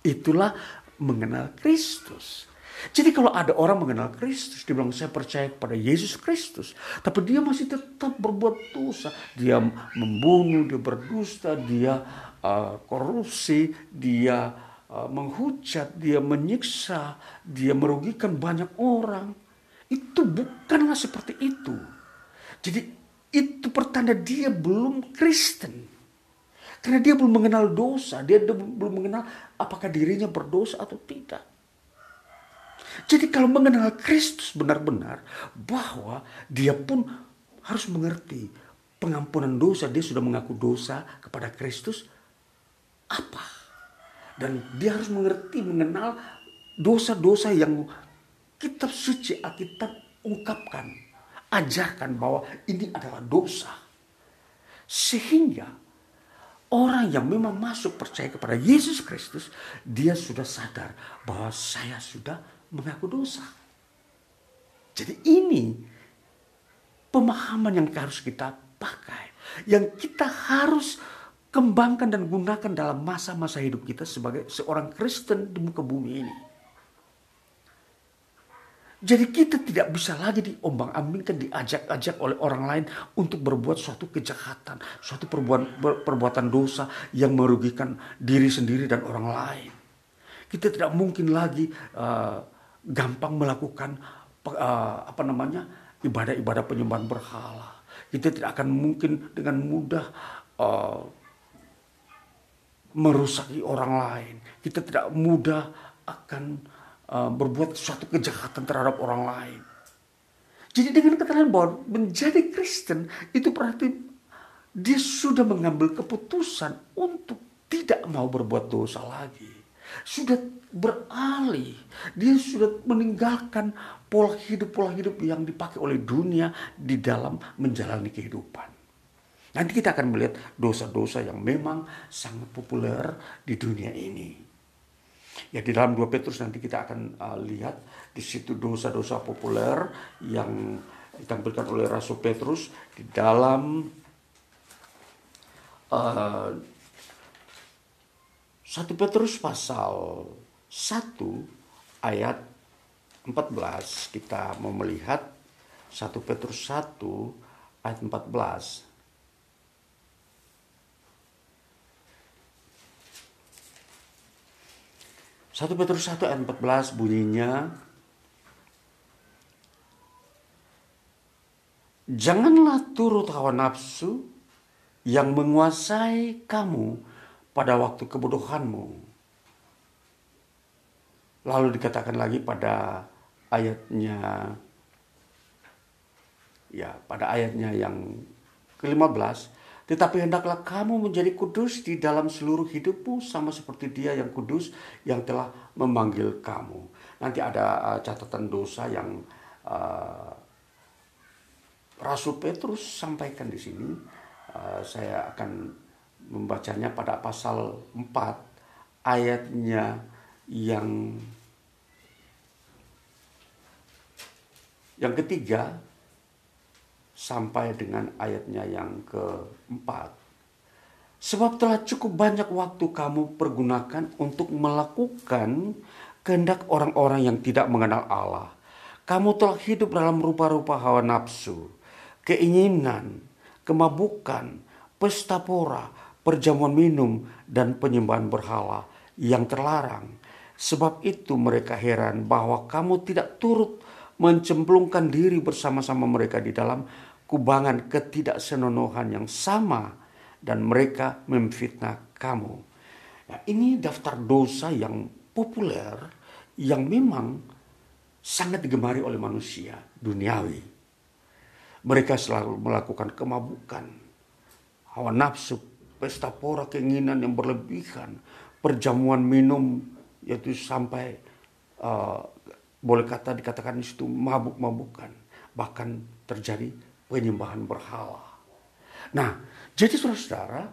Speaker 2: Itulah mengenal Kristus. Jadi kalau ada orang mengenal Kristus, dia bilang saya percaya kepada Yesus Kristus. Tapi dia masih tetap berbuat dosa. Dia membunuh, dia berdusta, dia uh, korupsi, dia uh, menghujat, dia menyiksa, dia merugikan banyak orang. Itu bukanlah seperti itu. Jadi itu pertanda dia belum Kristen. Karena dia belum mengenal dosa, dia belum mengenal apakah dirinya berdosa atau tidak. Jadi kalau mengenal Kristus benar-benar bahwa dia pun harus mengerti pengampunan dosa, dia sudah mengaku dosa kepada Kristus apa? Dan dia harus mengerti mengenal dosa-dosa yang kitab suci Alkitab ungkapkan, ajarkan bahwa ini adalah dosa. Sehingga orang yang memang masuk percaya kepada Yesus Kristus, dia sudah sadar bahwa saya sudah mengaku dosa. Jadi ini pemahaman yang harus kita pakai. Yang kita harus kembangkan dan gunakan dalam masa-masa hidup kita sebagai seorang Kristen di muka bumi ini. Jadi kita tidak bisa lagi diombang-ambingkan, diajak-ajak oleh orang lain untuk berbuat suatu kejahatan, suatu perbuatan, perbuatan dosa yang merugikan diri sendiri dan orang lain. Kita tidak mungkin lagi uh, gampang melakukan uh, apa namanya ibadah-ibadah penyembahan berhala. Kita tidak akan mungkin dengan mudah uh, merusaki orang lain. Kita tidak mudah akan uh, berbuat suatu kejahatan terhadap orang lain. Jadi dengan lain bahwa menjadi Kristen itu berarti dia sudah mengambil keputusan untuk tidak mau berbuat dosa lagi sudah beralih. Dia sudah meninggalkan pola hidup-pola hidup yang dipakai oleh dunia di dalam menjalani kehidupan. Nanti kita akan melihat dosa-dosa yang memang sangat populer di dunia ini. Ya di dalam dua Petrus nanti kita akan uh, lihat di situ dosa-dosa populer yang ditampilkan oleh Rasul Petrus di dalam uh, 1 Petrus pasal 1 ayat 14 kita mau melihat 1 Petrus 1 ayat 14 1 Petrus 1 ayat 14 bunyinya Janganlah turut hawa nafsu yang menguasai kamu pada waktu kebodohanmu. Lalu dikatakan lagi pada ayatnya ya pada ayatnya yang ke-15 tetapi hendaklah kamu menjadi kudus di dalam seluruh hidupmu sama seperti dia yang kudus yang telah memanggil kamu. Nanti ada uh, catatan dosa yang uh, Rasul Petrus sampaikan di sini. Uh, saya akan membacanya pada pasal 4 ayatnya yang yang ketiga sampai dengan ayatnya yang keempat. Sebab telah cukup banyak waktu kamu pergunakan untuk melakukan kehendak orang-orang yang tidak mengenal Allah. Kamu telah hidup dalam rupa-rupa hawa nafsu, keinginan, kemabukan, pesta pora, perjamuan minum, dan penyembahan berhala yang terlarang. Sebab itu mereka heran bahwa kamu tidak turut mencemplungkan diri bersama-sama mereka di dalam kubangan ketidaksenonohan yang sama dan mereka memfitnah kamu. Nah, ini daftar dosa yang populer yang memang sangat digemari oleh manusia duniawi. Mereka selalu melakukan kemabukan, hawa nafsu, pesta pora keinginan yang berlebihan, perjamuan minum yaitu sampai uh, boleh kata dikatakan itu mabuk-mabukan, bahkan terjadi penyembahan berhala. Nah, jadi saudara-saudara,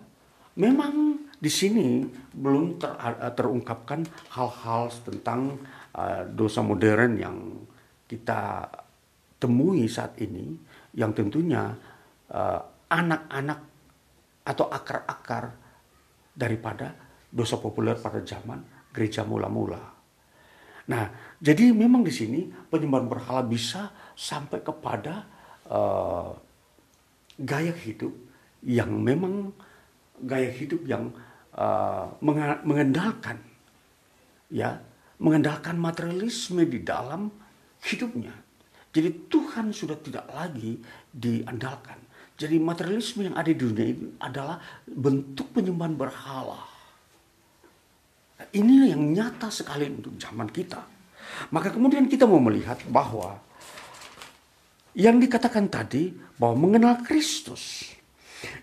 Speaker 2: memang di sini belum ter, terungkapkan hal-hal tentang uh, dosa modern yang kita temui saat ini, yang tentunya uh, anak-anak atau akar-akar daripada dosa populer pada zaman gereja mula-mula. Nah, jadi memang di sini penyembahan berhala bisa sampai kepada uh, gaya hidup yang memang gaya hidup yang uh, mengandalkan ya mengandalkan materialisme di dalam hidupnya. Jadi Tuhan sudah tidak lagi diandalkan. Jadi materialisme yang ada di dunia ini adalah bentuk penyembahan berhala. Ini yang nyata sekali untuk zaman kita. Maka kemudian kita mau melihat bahwa yang dikatakan tadi bahwa mengenal Kristus.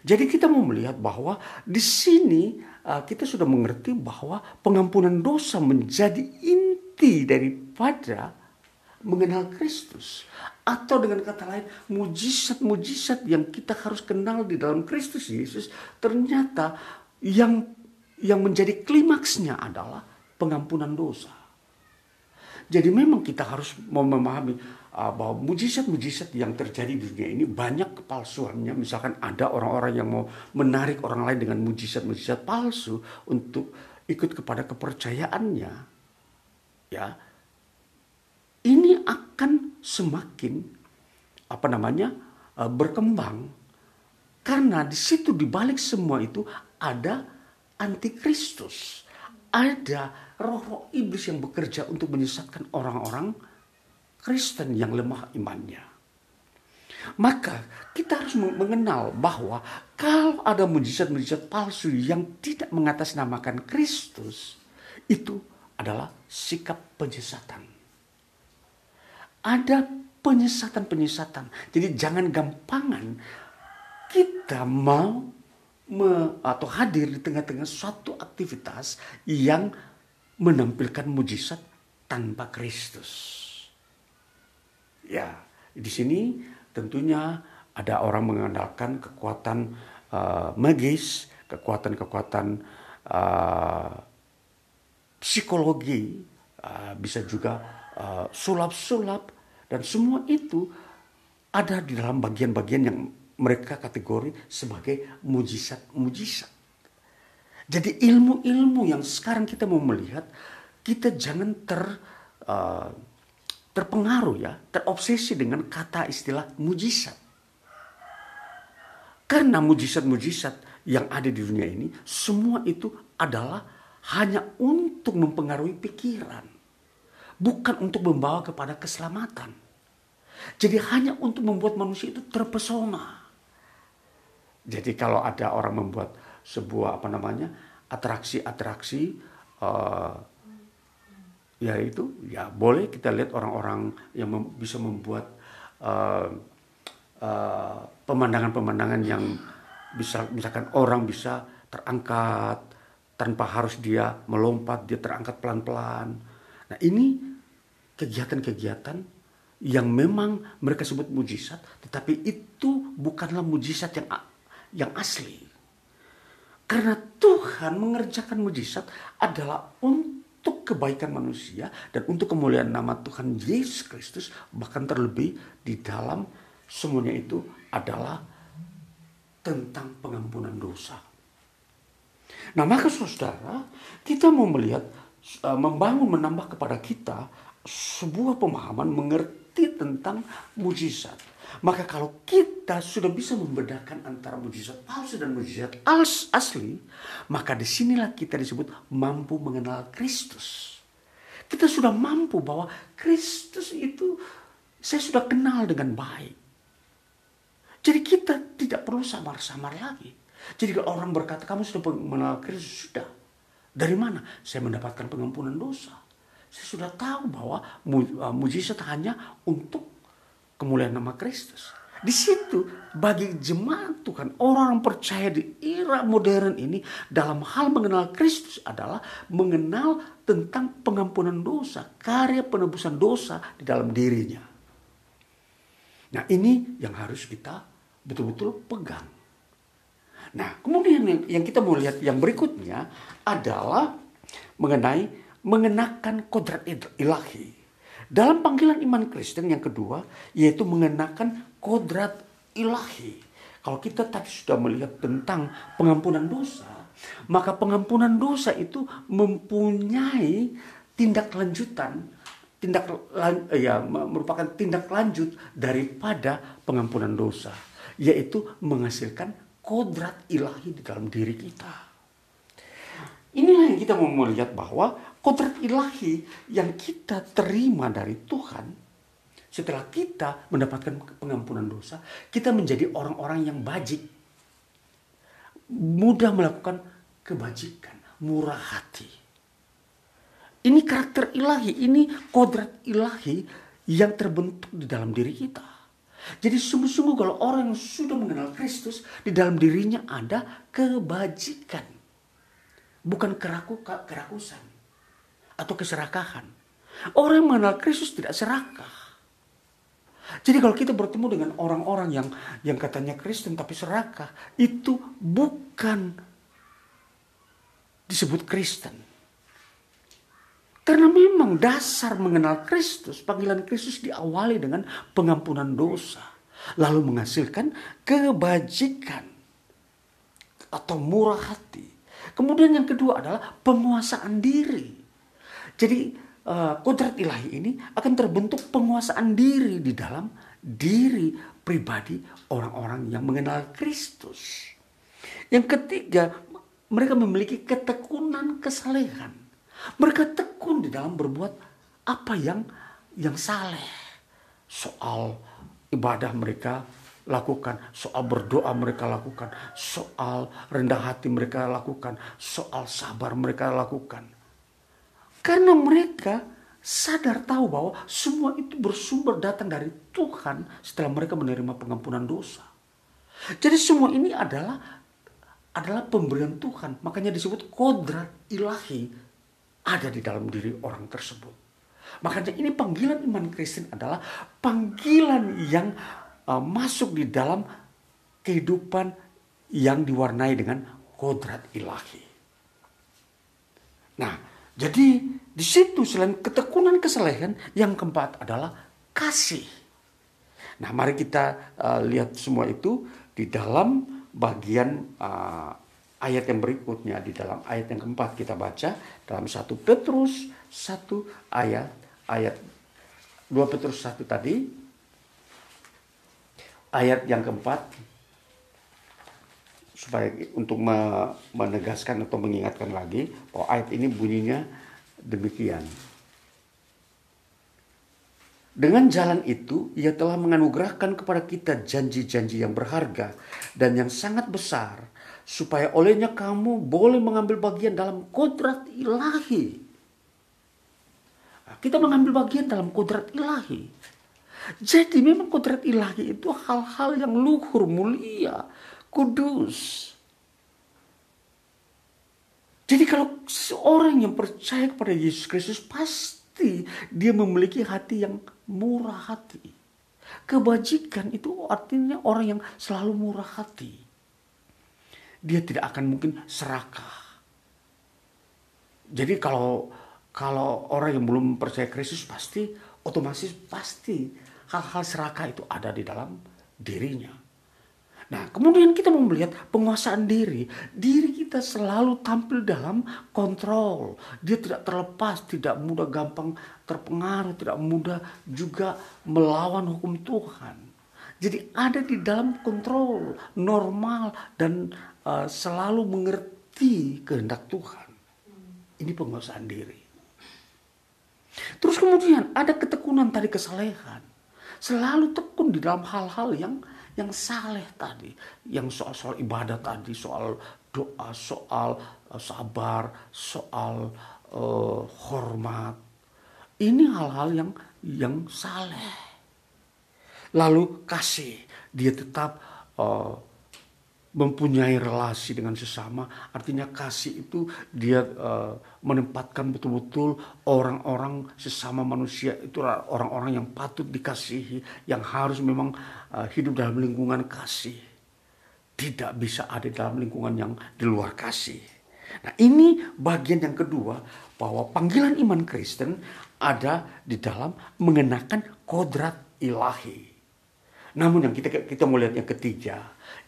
Speaker 2: Jadi kita mau melihat bahwa di sini uh, kita sudah mengerti bahwa pengampunan dosa menjadi inti daripada mengenal Kristus. Atau dengan kata lain, mujizat-mujizat yang kita harus kenal di dalam Kristus Yesus ternyata yang yang menjadi klimaksnya adalah pengampunan dosa. Jadi memang kita harus memahami uh, bahwa mujizat-mujizat yang terjadi di dunia ini banyak kepalsuannya. Misalkan ada orang-orang yang mau menarik orang lain dengan mujizat-mujizat palsu untuk ikut kepada kepercayaannya. Ya, ini akan semakin apa namanya uh, berkembang. Karena di situ di balik semua itu ada antikristus, ada roh-roh iblis yang bekerja untuk menyesatkan orang-orang Kristen yang lemah imannya. Maka kita harus mengenal bahwa kalau ada mujizat-mujizat palsu yang tidak mengatasnamakan Kristus, itu adalah sikap penyesatan ada penyesatan-penyesatan. Jadi jangan gampangan kita mau me, atau hadir di tengah-tengah suatu aktivitas yang menampilkan mujizat tanpa Kristus. Ya, di sini tentunya ada orang mengandalkan kekuatan uh, magis, kekuatan-kekuatan uh, psikologi, uh, bisa juga sulap-sulap, dan semua itu ada di dalam bagian-bagian yang mereka kategori sebagai mujizat-mujizat. Jadi ilmu-ilmu yang sekarang kita mau melihat, kita jangan ter uh, terpengaruh ya, terobsesi dengan kata istilah mujizat. Karena mujizat-mujizat yang ada di dunia ini, semua itu adalah hanya untuk mempengaruhi pikiran bukan untuk membawa kepada keselamatan. Jadi hanya untuk membuat manusia itu terpesona. Jadi kalau ada orang membuat sebuah apa namanya atraksi-atraksi, uh, ya itu ya boleh kita lihat orang-orang yang mem bisa membuat uh, uh, pemandangan-pemandangan yang bisa misalkan orang bisa terangkat tanpa harus dia melompat, dia terangkat pelan-pelan Nah ini kegiatan-kegiatan yang memang mereka sebut mujizat, tetapi itu bukanlah mujizat yang yang asli. Karena Tuhan mengerjakan mujizat adalah untuk kebaikan manusia dan untuk kemuliaan nama Tuhan Yesus Kristus, bahkan terlebih di dalam semuanya itu adalah tentang pengampunan dosa. Nah maka saudara, kita mau melihat Eh, membangun menambah kepada kita sebuah pemahaman mengerti tentang mujizat. Maka kalau kita sudah bisa membedakan antara mujizat palsu dan mujizat asli, maka di sinilah kita disebut mampu mengenal Kristus. Kita sudah mampu bahwa Kristus itu saya sudah kenal dengan baik. Jadi kita tidak perlu samar-samar lagi. Jadi kalau orang berkata kamu sudah mengenal Kristus, sudah. Dari mana? Saya mendapatkan pengampunan dosa. Saya sudah tahu bahwa uh, mujizat hanya untuk kemuliaan nama Kristus. Di situ bagi jemaat Tuhan, orang yang percaya di era modern ini dalam hal mengenal Kristus adalah mengenal tentang pengampunan dosa, karya penebusan dosa di dalam dirinya. Nah ini yang harus kita betul-betul pegang. Nah kemudian yang, yang kita mau lihat yang berikutnya adalah mengenai mengenakan kodrat ilahi. Dalam panggilan iman Kristen yang kedua yaitu mengenakan kodrat ilahi. Kalau kita tadi sudah melihat tentang pengampunan dosa, maka pengampunan dosa itu mempunyai tindak lanjutan tindak ya merupakan tindak lanjut daripada pengampunan dosa yaitu menghasilkan kodrat ilahi di dalam diri kita. Inilah yang kita mau melihat bahwa kodrat ilahi yang kita terima dari Tuhan setelah kita mendapatkan pengampunan dosa, kita menjadi orang-orang yang bajik. Mudah melakukan kebajikan, murah hati. Ini karakter ilahi, ini kodrat ilahi yang terbentuk di dalam diri kita. Jadi sungguh-sungguh kalau orang yang sudah mengenal Kristus, di dalam dirinya ada kebajikan. Bukan keraku, kerakusan. Atau keserakahan. Orang yang mengenal Kristus tidak serakah. Jadi kalau kita bertemu dengan orang-orang yang yang katanya Kristen tapi serakah, itu bukan disebut Kristen. Karena memang dasar mengenal Kristus, panggilan Kristus diawali dengan pengampunan dosa. Lalu menghasilkan kebajikan atau murah hati. Kemudian yang kedua adalah penguasaan diri. Jadi uh, kodrat ilahi ini akan terbentuk penguasaan diri di dalam diri pribadi orang-orang yang mengenal Kristus. Yang ketiga, mereka memiliki ketekunan kesalehan. Mereka tekun di dalam berbuat apa yang yang saleh. Soal ibadah mereka lakukan, soal berdoa mereka lakukan, soal rendah hati mereka lakukan, soal sabar mereka lakukan. Karena mereka sadar tahu bahwa semua itu bersumber datang dari Tuhan setelah mereka menerima pengampunan dosa. Jadi semua ini adalah adalah pemberian Tuhan. Makanya disebut kodrat ilahi ada di dalam diri orang tersebut. Makanya ini panggilan iman Kristen adalah panggilan yang uh, masuk di dalam kehidupan yang diwarnai dengan kodrat ilahi. Nah, jadi di situ selain ketekunan kesalehan, yang keempat adalah kasih. Nah, mari kita uh, lihat semua itu di dalam bagian uh, ayat yang berikutnya. Di dalam ayat yang keempat kita baca dalam satu Petrus satu ayat ayat 2 Petrus satu tadi. Ayat yang keempat supaya untuk menegaskan atau mengingatkan lagi bahwa ayat ini bunyinya demikian. Dengan jalan itu, ia telah menganugerahkan kepada kita janji-janji yang berharga dan yang sangat besar, supaya olehnya kamu boleh mengambil bagian dalam kodrat ilahi. Kita mengambil bagian dalam kodrat ilahi. Jadi memang kodrat ilahi itu hal-hal yang luhur, mulia, kudus. Jadi kalau seorang yang percaya kepada Yesus Kristus pasti dia memiliki hati yang murah hati. Kebajikan itu artinya orang yang selalu murah hati. Dia tidak akan mungkin serakah. Jadi kalau kalau orang yang belum percaya Kristus pasti otomatis pasti hal-hal serakah itu ada di dalam dirinya. Nah, kemudian kita mau melihat penguasaan diri. Diri kita selalu tampil dalam kontrol. Dia tidak terlepas, tidak mudah gampang terpengaruh, tidak mudah juga melawan hukum Tuhan. Jadi ada di dalam kontrol, normal dan uh, selalu mengerti kehendak Tuhan. Ini penguasaan diri. Terus kemudian ada ketekunan tadi kesalehan. Selalu tekun di dalam hal-hal yang yang saleh tadi, yang soal-soal ibadah tadi, soal doa, soal uh, sabar, soal uh, hormat. Ini hal-hal yang yang saleh. Lalu kasih, dia tetap uh, mempunyai relasi dengan sesama. Artinya kasih itu dia uh, menempatkan betul-betul orang-orang sesama manusia itu orang-orang yang patut dikasihi, yang harus memang hidup dalam lingkungan kasih. Tidak bisa ada dalam lingkungan yang di luar kasih. Nah ini bagian yang kedua bahwa panggilan iman Kristen ada di dalam mengenakan kodrat ilahi. Namun yang kita kita mau lihat yang ketiga,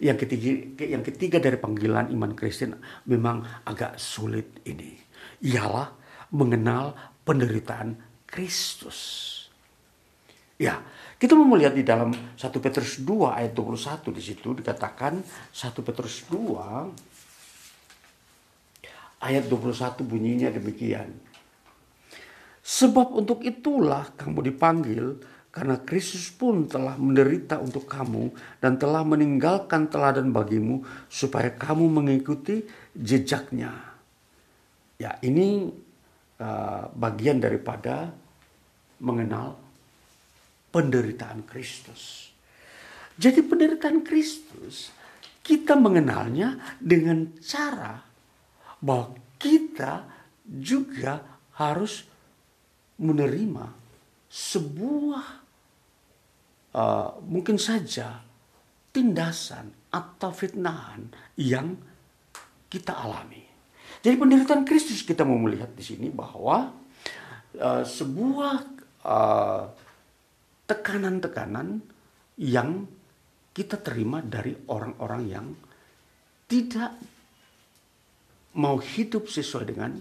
Speaker 2: yang ketiga yang ketiga dari panggilan iman Kristen memang agak sulit ini. Ialah mengenal penderitaan Kristus. Ya, kita mau melihat di dalam 1 Petrus 2 ayat 21 di situ dikatakan 1 Petrus 2 ayat 21 bunyinya demikian. Sebab untuk itulah kamu dipanggil karena Kristus pun telah menderita untuk kamu dan telah meninggalkan teladan bagimu supaya kamu mengikuti jejaknya. Ya, ini uh, bagian daripada mengenal penderitaan Kristus. Jadi penderitaan Kristus kita mengenalnya dengan cara bahwa kita juga harus menerima sebuah uh, mungkin saja tindasan atau fitnahan yang kita alami. Jadi penderitaan Kristus kita mau melihat di sini bahwa uh, sebuah uh, tekanan-tekanan yang kita terima dari orang-orang yang tidak mau hidup sesuai dengan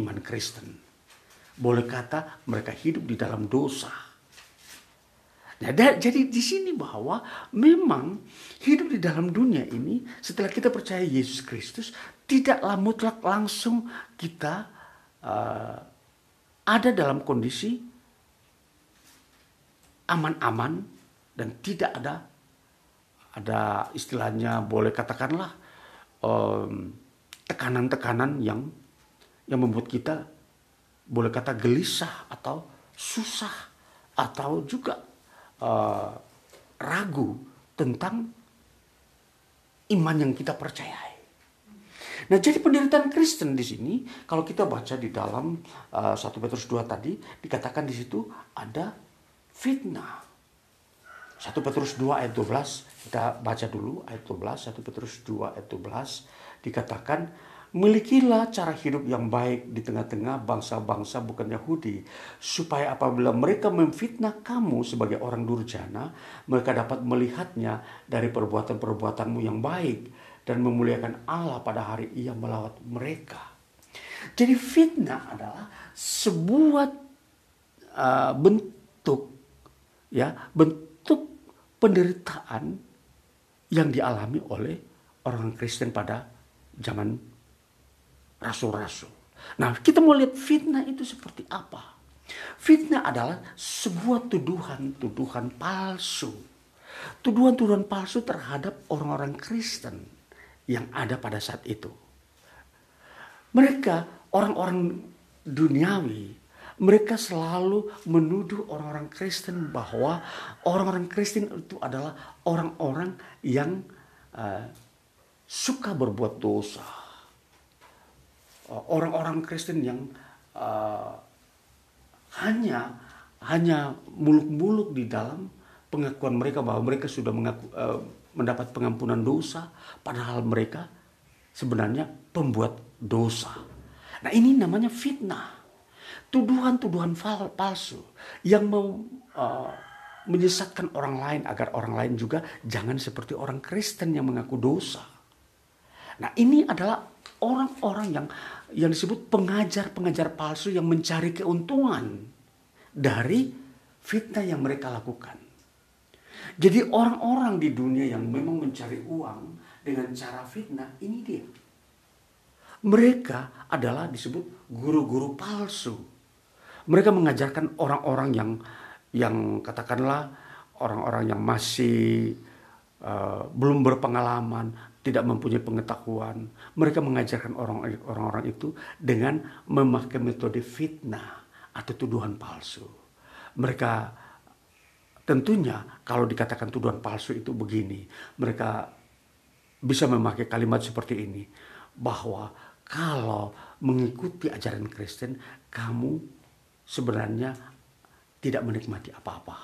Speaker 2: iman Kristen. Boleh kata mereka hidup di dalam dosa. Nah, jadi di sini bahwa memang hidup di dalam dunia ini setelah kita percaya Yesus Kristus tidaklah mutlak langsung kita uh, ada dalam kondisi aman-aman dan tidak ada ada istilahnya boleh katakanlah tekanan-tekanan um, yang yang membuat kita boleh kata gelisah atau susah atau juga uh, ragu tentang iman yang kita percayai. Nah, jadi penderitaan Kristen di sini kalau kita baca di dalam uh, 1 Petrus 2 tadi dikatakan di situ ada fitnah. 1 Petrus 2 ayat 12 kita baca dulu ayat 12 1 Petrus 2 ayat 12 dikatakan Milikilah cara hidup yang baik di tengah-tengah bangsa-bangsa bukan Yahudi. Supaya apabila mereka memfitnah kamu sebagai orang durjana, mereka dapat melihatnya dari perbuatan-perbuatanmu yang baik dan memuliakan Allah pada hari ia melawat mereka. Jadi fitnah adalah sebuah uh, bentuk ya bentuk penderitaan yang dialami oleh orang Kristen pada zaman rasul-rasul. Nah, kita mau lihat fitnah itu seperti apa. Fitnah adalah sebuah tuduhan-tuduhan palsu. Tuduhan-tuduhan palsu terhadap orang-orang Kristen yang ada pada saat itu. Mereka orang-orang duniawi, mereka selalu menuduh orang-orang Kristen bahwa orang-orang Kristen itu adalah orang-orang yang uh, suka berbuat dosa Uh, orang-orang Kristen yang uh, hanya hanya muluk-muluk di dalam pengakuan mereka bahwa mereka sudah mengaku, uh, mendapat pengampunan dosa, padahal mereka sebenarnya pembuat dosa. Nah ini namanya fitnah, tuduhan-tuduhan palsu yang mau uh, menyesatkan orang lain agar orang lain juga jangan seperti orang Kristen yang mengaku dosa. Nah ini adalah orang-orang yang yang disebut pengajar-pengajar palsu yang mencari keuntungan dari fitnah yang mereka lakukan. Jadi orang-orang di dunia yang memang mencari uang dengan cara fitnah ini dia. Mereka adalah disebut guru-guru palsu. Mereka mengajarkan orang-orang yang yang katakanlah orang-orang yang masih uh, belum berpengalaman, tidak mempunyai pengetahuan. Mereka mengajarkan orang-orang itu dengan memakai metode fitnah atau tuduhan palsu. Mereka tentunya kalau dikatakan tuduhan palsu itu begini, mereka bisa memakai kalimat seperti ini bahwa kalau mengikuti ajaran Kristen kamu sebenarnya tidak menikmati apa-apa.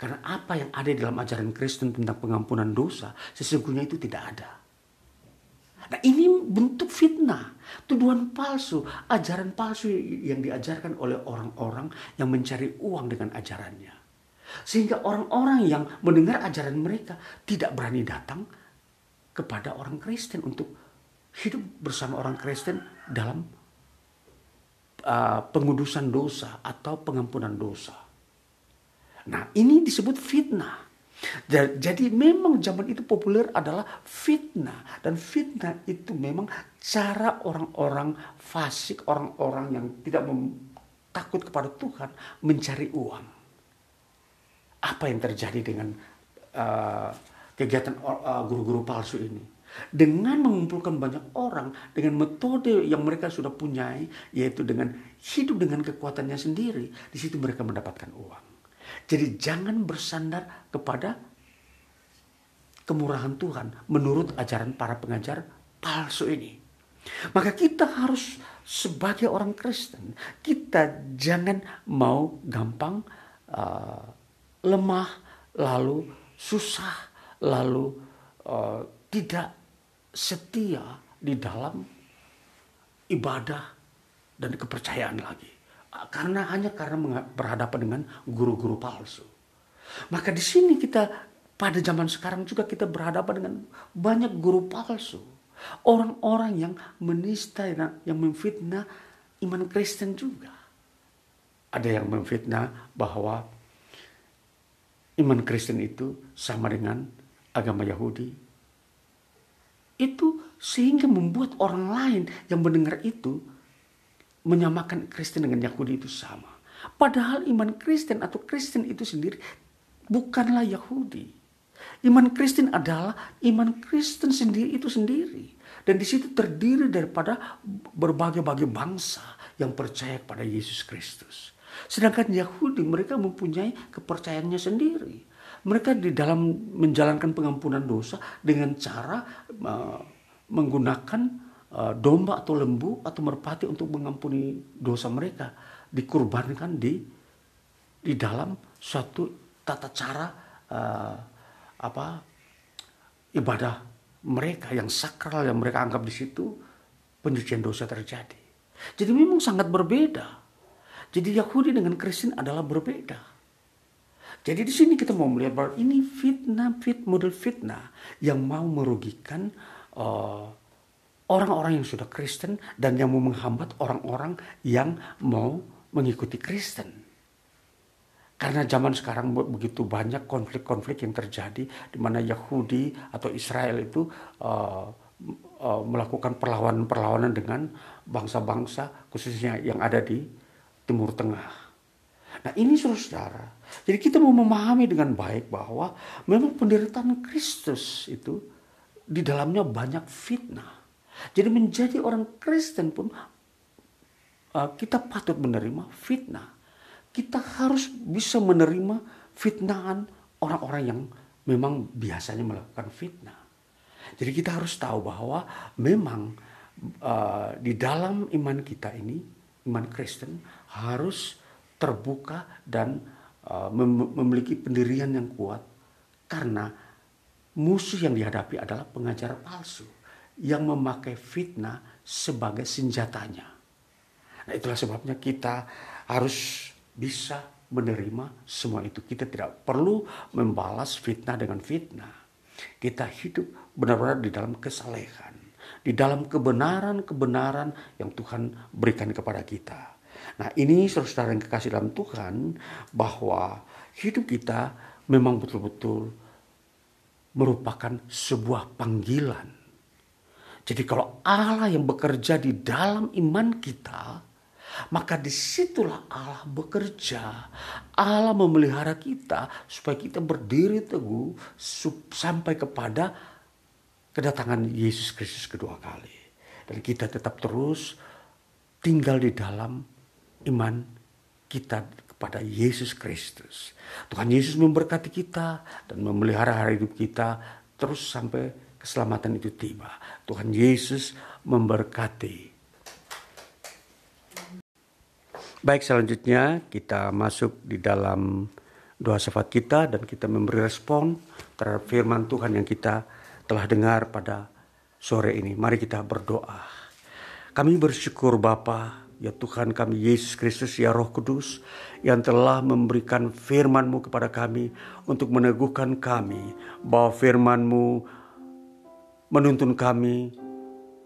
Speaker 2: Karena apa yang ada dalam ajaran Kristen tentang pengampunan dosa sesungguhnya itu tidak ada. Nah ini bentuk fitnah, tuduhan palsu, ajaran palsu yang diajarkan oleh orang-orang yang mencari uang dengan ajarannya. Sehingga orang-orang yang mendengar ajaran mereka tidak berani datang kepada orang Kristen untuk hidup bersama orang Kristen dalam uh, pengudusan dosa atau pengampunan dosa. Nah ini disebut fitnah. Jadi memang zaman itu populer adalah fitnah. Dan fitnah itu memang cara orang-orang fasik, orang-orang yang tidak takut kepada Tuhan mencari uang. Apa yang terjadi dengan uh, kegiatan uh, guru-guru palsu ini? Dengan mengumpulkan banyak orang dengan metode yang mereka sudah punyai, yaitu dengan hidup dengan kekuatannya sendiri, di situ mereka mendapatkan uang. Jadi jangan bersandar kepada kemurahan Tuhan menurut ajaran para pengajar palsu ini. Maka kita harus sebagai orang Kristen, kita jangan mau gampang uh, lemah, lalu susah, lalu uh, tidak setia di dalam ibadah dan kepercayaan lagi. Karena hanya karena berhadapan dengan guru-guru palsu. Maka di sini kita pada zaman sekarang juga kita berhadapan dengan banyak guru palsu. Orang-orang yang menista, yang memfitnah iman Kristen juga. Ada yang memfitnah bahwa iman Kristen itu sama dengan agama Yahudi. Itu sehingga membuat orang lain yang mendengar itu menyamakan Kristen dengan Yahudi itu sama. Padahal iman Kristen atau Kristen itu sendiri bukanlah Yahudi. Iman Kristen adalah iman Kristen sendiri itu sendiri. Dan di situ terdiri daripada berbagai-bagai bangsa yang percaya kepada Yesus Kristus. Sedangkan Yahudi mereka mempunyai kepercayaannya sendiri. Mereka di dalam menjalankan pengampunan dosa dengan cara uh, menggunakan Eh, domba atau lembu atau merpati untuk mengampuni dosa mereka dikurbankan di di dalam suatu tata cara uh, apa ibadah mereka yang sakral yang mereka anggap di situ pencucian dosa terjadi. Jadi memang sangat berbeda. Jadi Yahudi dengan Kristen adalah berbeda. Jadi di sini kita mau melihat bahwa ini fitnah, fit model fitnah yang mau merugikan uh, orang-orang yang sudah Kristen dan yang mau menghambat orang-orang yang mau mengikuti Kristen. Karena zaman sekarang begitu banyak konflik-konflik yang terjadi di mana Yahudi atau Israel itu uh, uh, melakukan perlawanan-perlawanan dengan bangsa-bangsa khususnya yang ada di Timur Tengah. Nah ini saudara, jadi kita mau memahami dengan baik bahwa memang penderitaan Kristus itu di dalamnya banyak fitnah. Jadi menjadi orang Kristen pun uh, kita patut menerima fitnah. Kita harus bisa menerima fitnahan orang-orang yang memang biasanya melakukan fitnah. Jadi kita harus tahu bahwa memang uh, di dalam iman kita ini, iman Kristen harus terbuka dan mem memiliki pendirian yang kuat karena musuh yang dihadapi adalah pengajar palsu yang memakai fitnah sebagai senjatanya. Nah, itulah sebabnya kita harus bisa menerima semua itu. Kita tidak perlu membalas fitnah dengan fitnah. Kita hidup benar-benar di dalam kesalehan, di dalam kebenaran-kebenaran yang Tuhan berikan kepada kita. Nah, ini saudara yang kekasih dalam Tuhan bahwa hidup kita memang betul-betul merupakan sebuah panggilan jadi kalau Allah yang bekerja di dalam iman kita, maka di situlah Allah bekerja. Allah memelihara kita supaya kita berdiri teguh sampai kepada kedatangan Yesus Kristus kedua kali. Dan kita tetap terus tinggal di dalam iman kita kepada Yesus Kristus. Tuhan Yesus memberkati kita dan memelihara hari hidup kita terus sampai keselamatan itu tiba. Tuhan Yesus memberkati. Baik, selanjutnya kita masuk di dalam doa syafaat kita dan kita memberi respon terhadap firman Tuhan yang kita telah dengar pada sore ini. Mari kita berdoa. Kami bersyukur Bapa, ya Tuhan kami Yesus Kristus, ya Roh Kudus, yang telah memberikan firman-Mu kepada kami untuk meneguhkan kami bahwa firman-Mu menuntun kami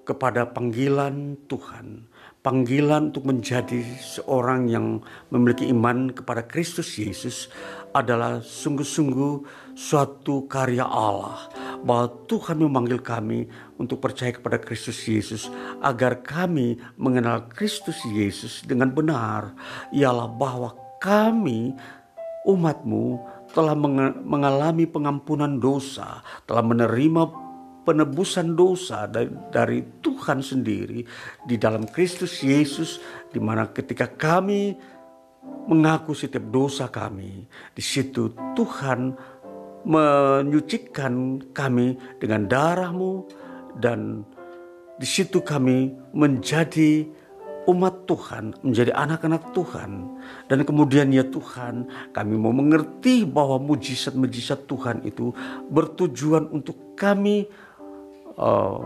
Speaker 2: kepada panggilan Tuhan, panggilan untuk menjadi seorang yang memiliki iman kepada Kristus Yesus adalah sungguh-sungguh suatu karya Allah bahwa Tuhan memanggil kami untuk percaya kepada Kristus Yesus agar kami mengenal Kristus Yesus dengan benar. Ialah bahwa kami umatmu telah mengalami pengampunan dosa, telah menerima penebusan dosa dari, dari Tuhan sendiri di dalam Kristus Yesus di mana ketika kami mengaku setiap dosa kami di situ Tuhan menyucikan kami dengan darahmu dan di situ kami menjadi umat Tuhan, menjadi anak-anak Tuhan. Dan kemudian ya Tuhan, kami mau mengerti bahwa mujizat-mujizat Tuhan itu bertujuan untuk kami uh,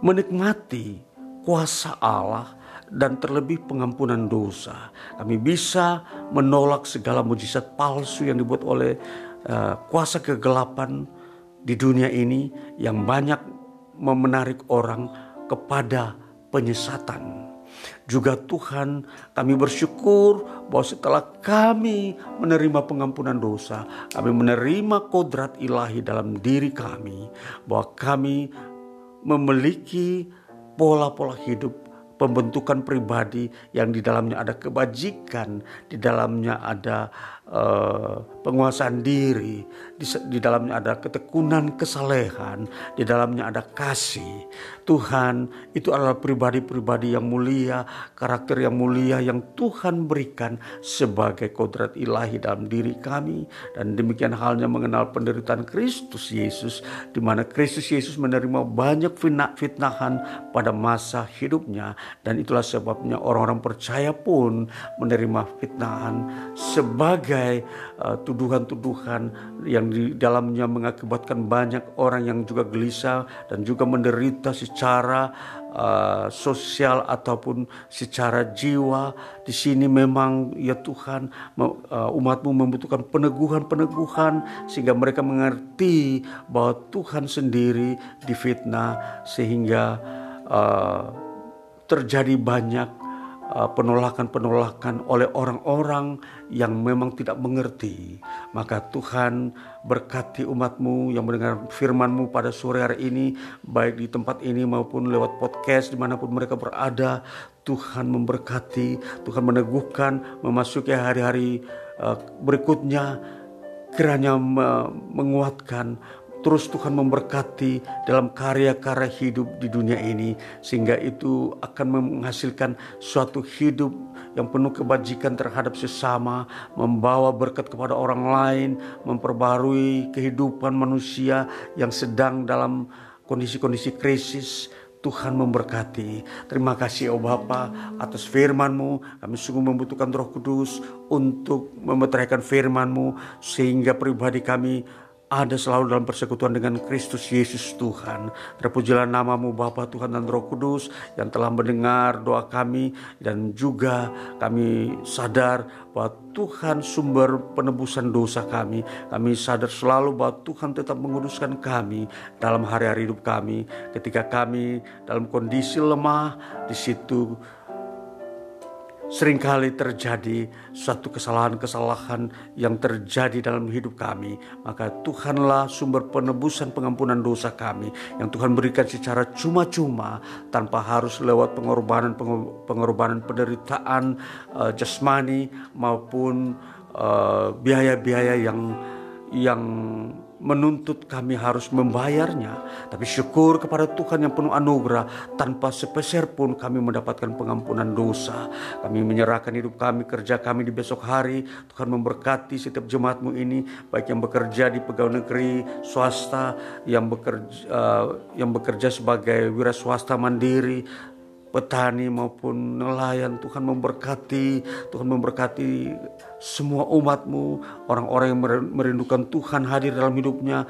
Speaker 2: menikmati kuasa Allah dan terlebih pengampunan dosa. Kami bisa menolak segala mujizat palsu yang dibuat oleh uh, kuasa kegelapan di dunia ini yang banyak menarik orang kepada penyesatan. Juga Tuhan kami bersyukur bahwa setelah kami menerima pengampunan dosa, kami menerima kodrat ilahi dalam diri kami, bahwa kami memiliki pola-pola hidup pembentukan pribadi yang di dalamnya ada kebajikan, di dalamnya ada uh, penguasaan diri, di, di dalamnya ada ketekunan kesalehan, di dalamnya ada kasih. Tuhan itu adalah pribadi-pribadi yang mulia, karakter yang mulia yang Tuhan berikan sebagai kodrat ilahi dalam diri kami. Dan demikian halnya mengenal penderitaan Kristus Yesus, di mana Kristus Yesus menerima banyak fitnah-fitnahan pada masa hidupnya dan itulah sebabnya orang-orang percaya pun menerima fitnahan sebagai uh, tuduhan-tuduhan yang di dalamnya mengakibatkan banyak orang yang juga gelisah dan juga menderita secara uh, sosial ataupun secara jiwa. Di sini memang ya Tuhan uh, umatmu membutuhkan peneguhan-peneguhan sehingga mereka mengerti bahwa Tuhan sendiri difitnah sehingga uh, terjadi banyak penolakan-penolakan oleh orang-orang yang memang tidak mengerti. Maka Tuhan berkati umatmu yang mendengar firmanmu pada sore hari ini, baik di tempat ini maupun lewat podcast di mana pun mereka berada. Tuhan memberkati, Tuhan meneguhkan, memasuki hari-hari uh, berikutnya, kiranya menguatkan, Terus Tuhan memberkati dalam karya-karya hidup di dunia ini sehingga itu akan menghasilkan suatu hidup yang penuh kebajikan terhadap sesama, membawa berkat kepada orang lain, memperbarui kehidupan manusia yang sedang dalam kondisi-kondisi krisis. Tuhan memberkati. Terima kasih oh Bapa atas firman-Mu. Kami sungguh membutuhkan roh kudus untuk memeteraikan firman-Mu. Sehingga pribadi kami ada selalu dalam persekutuan dengan Kristus Yesus Tuhan. Terpujilah namamu Bapa Tuhan dan Roh Kudus yang telah mendengar doa kami dan juga kami sadar bahwa Tuhan sumber penebusan dosa kami. Kami sadar selalu bahwa Tuhan tetap menguduskan kami dalam hari-hari hidup kami ketika kami dalam kondisi lemah di situ sering kali terjadi suatu kesalahan-kesalahan yang terjadi dalam hidup kami, maka Tuhanlah sumber penebusan pengampunan dosa kami yang Tuhan berikan secara cuma-cuma tanpa harus lewat pengorbanan pengorbanan penderitaan uh, jasmani maupun eh, biaya-biaya uh, yang yang menuntut kami harus membayarnya. Tapi syukur kepada Tuhan yang penuh anugerah, tanpa sepeser pun kami mendapatkan pengampunan dosa. Kami menyerahkan hidup kami, kerja kami di besok hari. Tuhan memberkati setiap jemaatmu ini, baik yang bekerja di pegawai negeri, swasta, yang bekerja, uh, yang bekerja sebagai wira swasta mandiri, petani maupun nelayan Tuhan memberkati Tuhan memberkati semua umatmu orang-orang yang merindukan Tuhan hadir dalam hidupnya.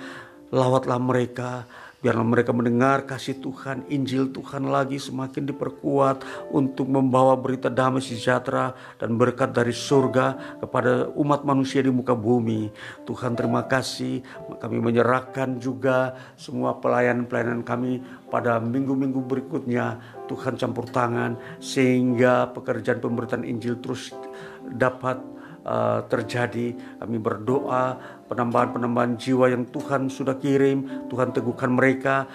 Speaker 2: Lawatlah mereka Biarlah mereka mendengar kasih Tuhan, Injil Tuhan lagi semakin diperkuat untuk membawa berita damai sejahtera dan berkat dari surga kepada umat manusia di muka bumi. Tuhan terima kasih, kami menyerahkan juga semua pelayanan-pelayanan kami pada minggu-minggu berikutnya. Tuhan campur tangan sehingga pekerjaan pemberitaan Injil terus dapat uh, terjadi. Kami berdoa penambahan-penambahan jiwa yang Tuhan sudah kirim, Tuhan teguhkan mereka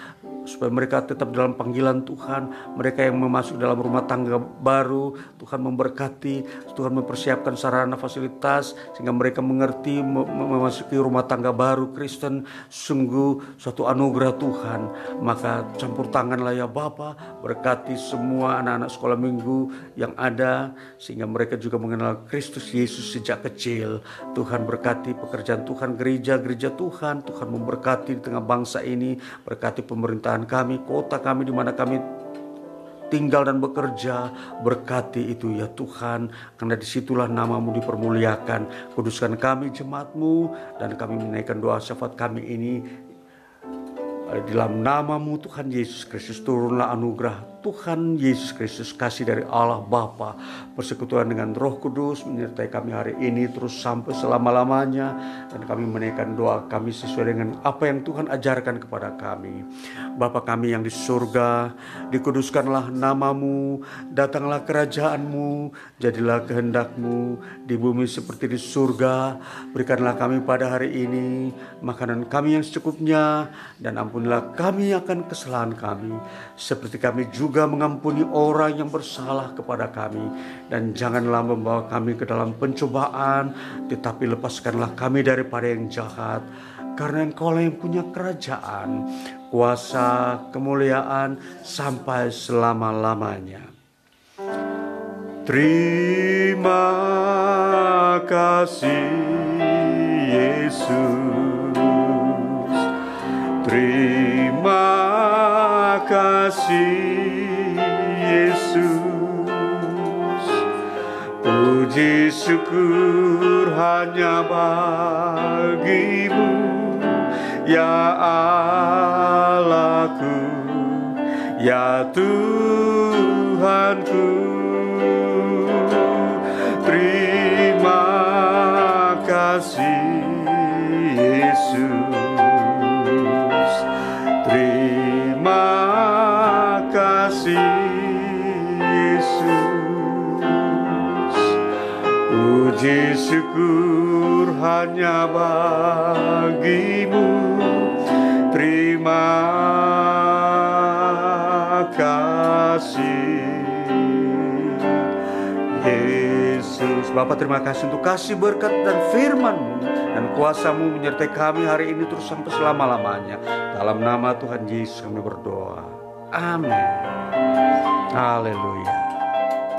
Speaker 2: supaya mereka tetap dalam panggilan Tuhan. Mereka yang memasuki dalam rumah tangga baru, Tuhan memberkati, Tuhan mempersiapkan sarana fasilitas sehingga mereka mengerti memasuki rumah tangga baru Kristen sungguh suatu anugerah Tuhan. Maka campur tanganlah ya Bapa, berkati semua anak-anak sekolah minggu yang ada sehingga mereka juga mengenal Kristus Yesus sejak kecil. Tuhan berkati pekerjaan Tuhan, gereja-gereja Tuhan, Tuhan memberkati di tengah bangsa ini, berkati pemerintahan pekerjaan kami, kota kami di mana kami tinggal dan bekerja. Berkati itu ya Tuhan, karena di situlah namamu dipermuliakan. Kuduskan kami jemaatmu dan kami menaikkan doa syafaat kami ini dalam namamu Tuhan Yesus Kristus turunlah anugerah Tuhan Yesus Kristus, kasih dari Allah Bapa, persekutuan dengan Roh Kudus menyertai kami hari ini terus sampai selama-lamanya dan kami menaikkan doa kami sesuai dengan apa yang Tuhan ajarkan kepada kami. Bapa kami yang di surga, dikuduskanlah namamu, datanglah kerajaanmu, jadilah kehendakmu di bumi seperti di surga. Berikanlah kami pada hari ini makanan kami yang secukupnya dan ampunilah kami akan kesalahan kami seperti kami juga juga mengampuni orang yang bersalah kepada kami. Dan janganlah membawa kami ke dalam pencobaan tetapi lepaskanlah kami daripada yang jahat. Karena engkau yang punya kerajaan kuasa kemuliaan sampai selama-lamanya. Terima kasih Yesus. Terima kasih Puji syukur hanya bagimu Ya Allahku Ya Tuhanku Puji syukur hanya bagimu. Terima kasih. Yesus Bapak terima kasih untuk kasih berkat dan firmanmu Dan kuasamu menyertai kami hari ini terus sampai selama-lamanya. Dalam nama Tuhan Yesus kami berdoa. Amin. Haleluya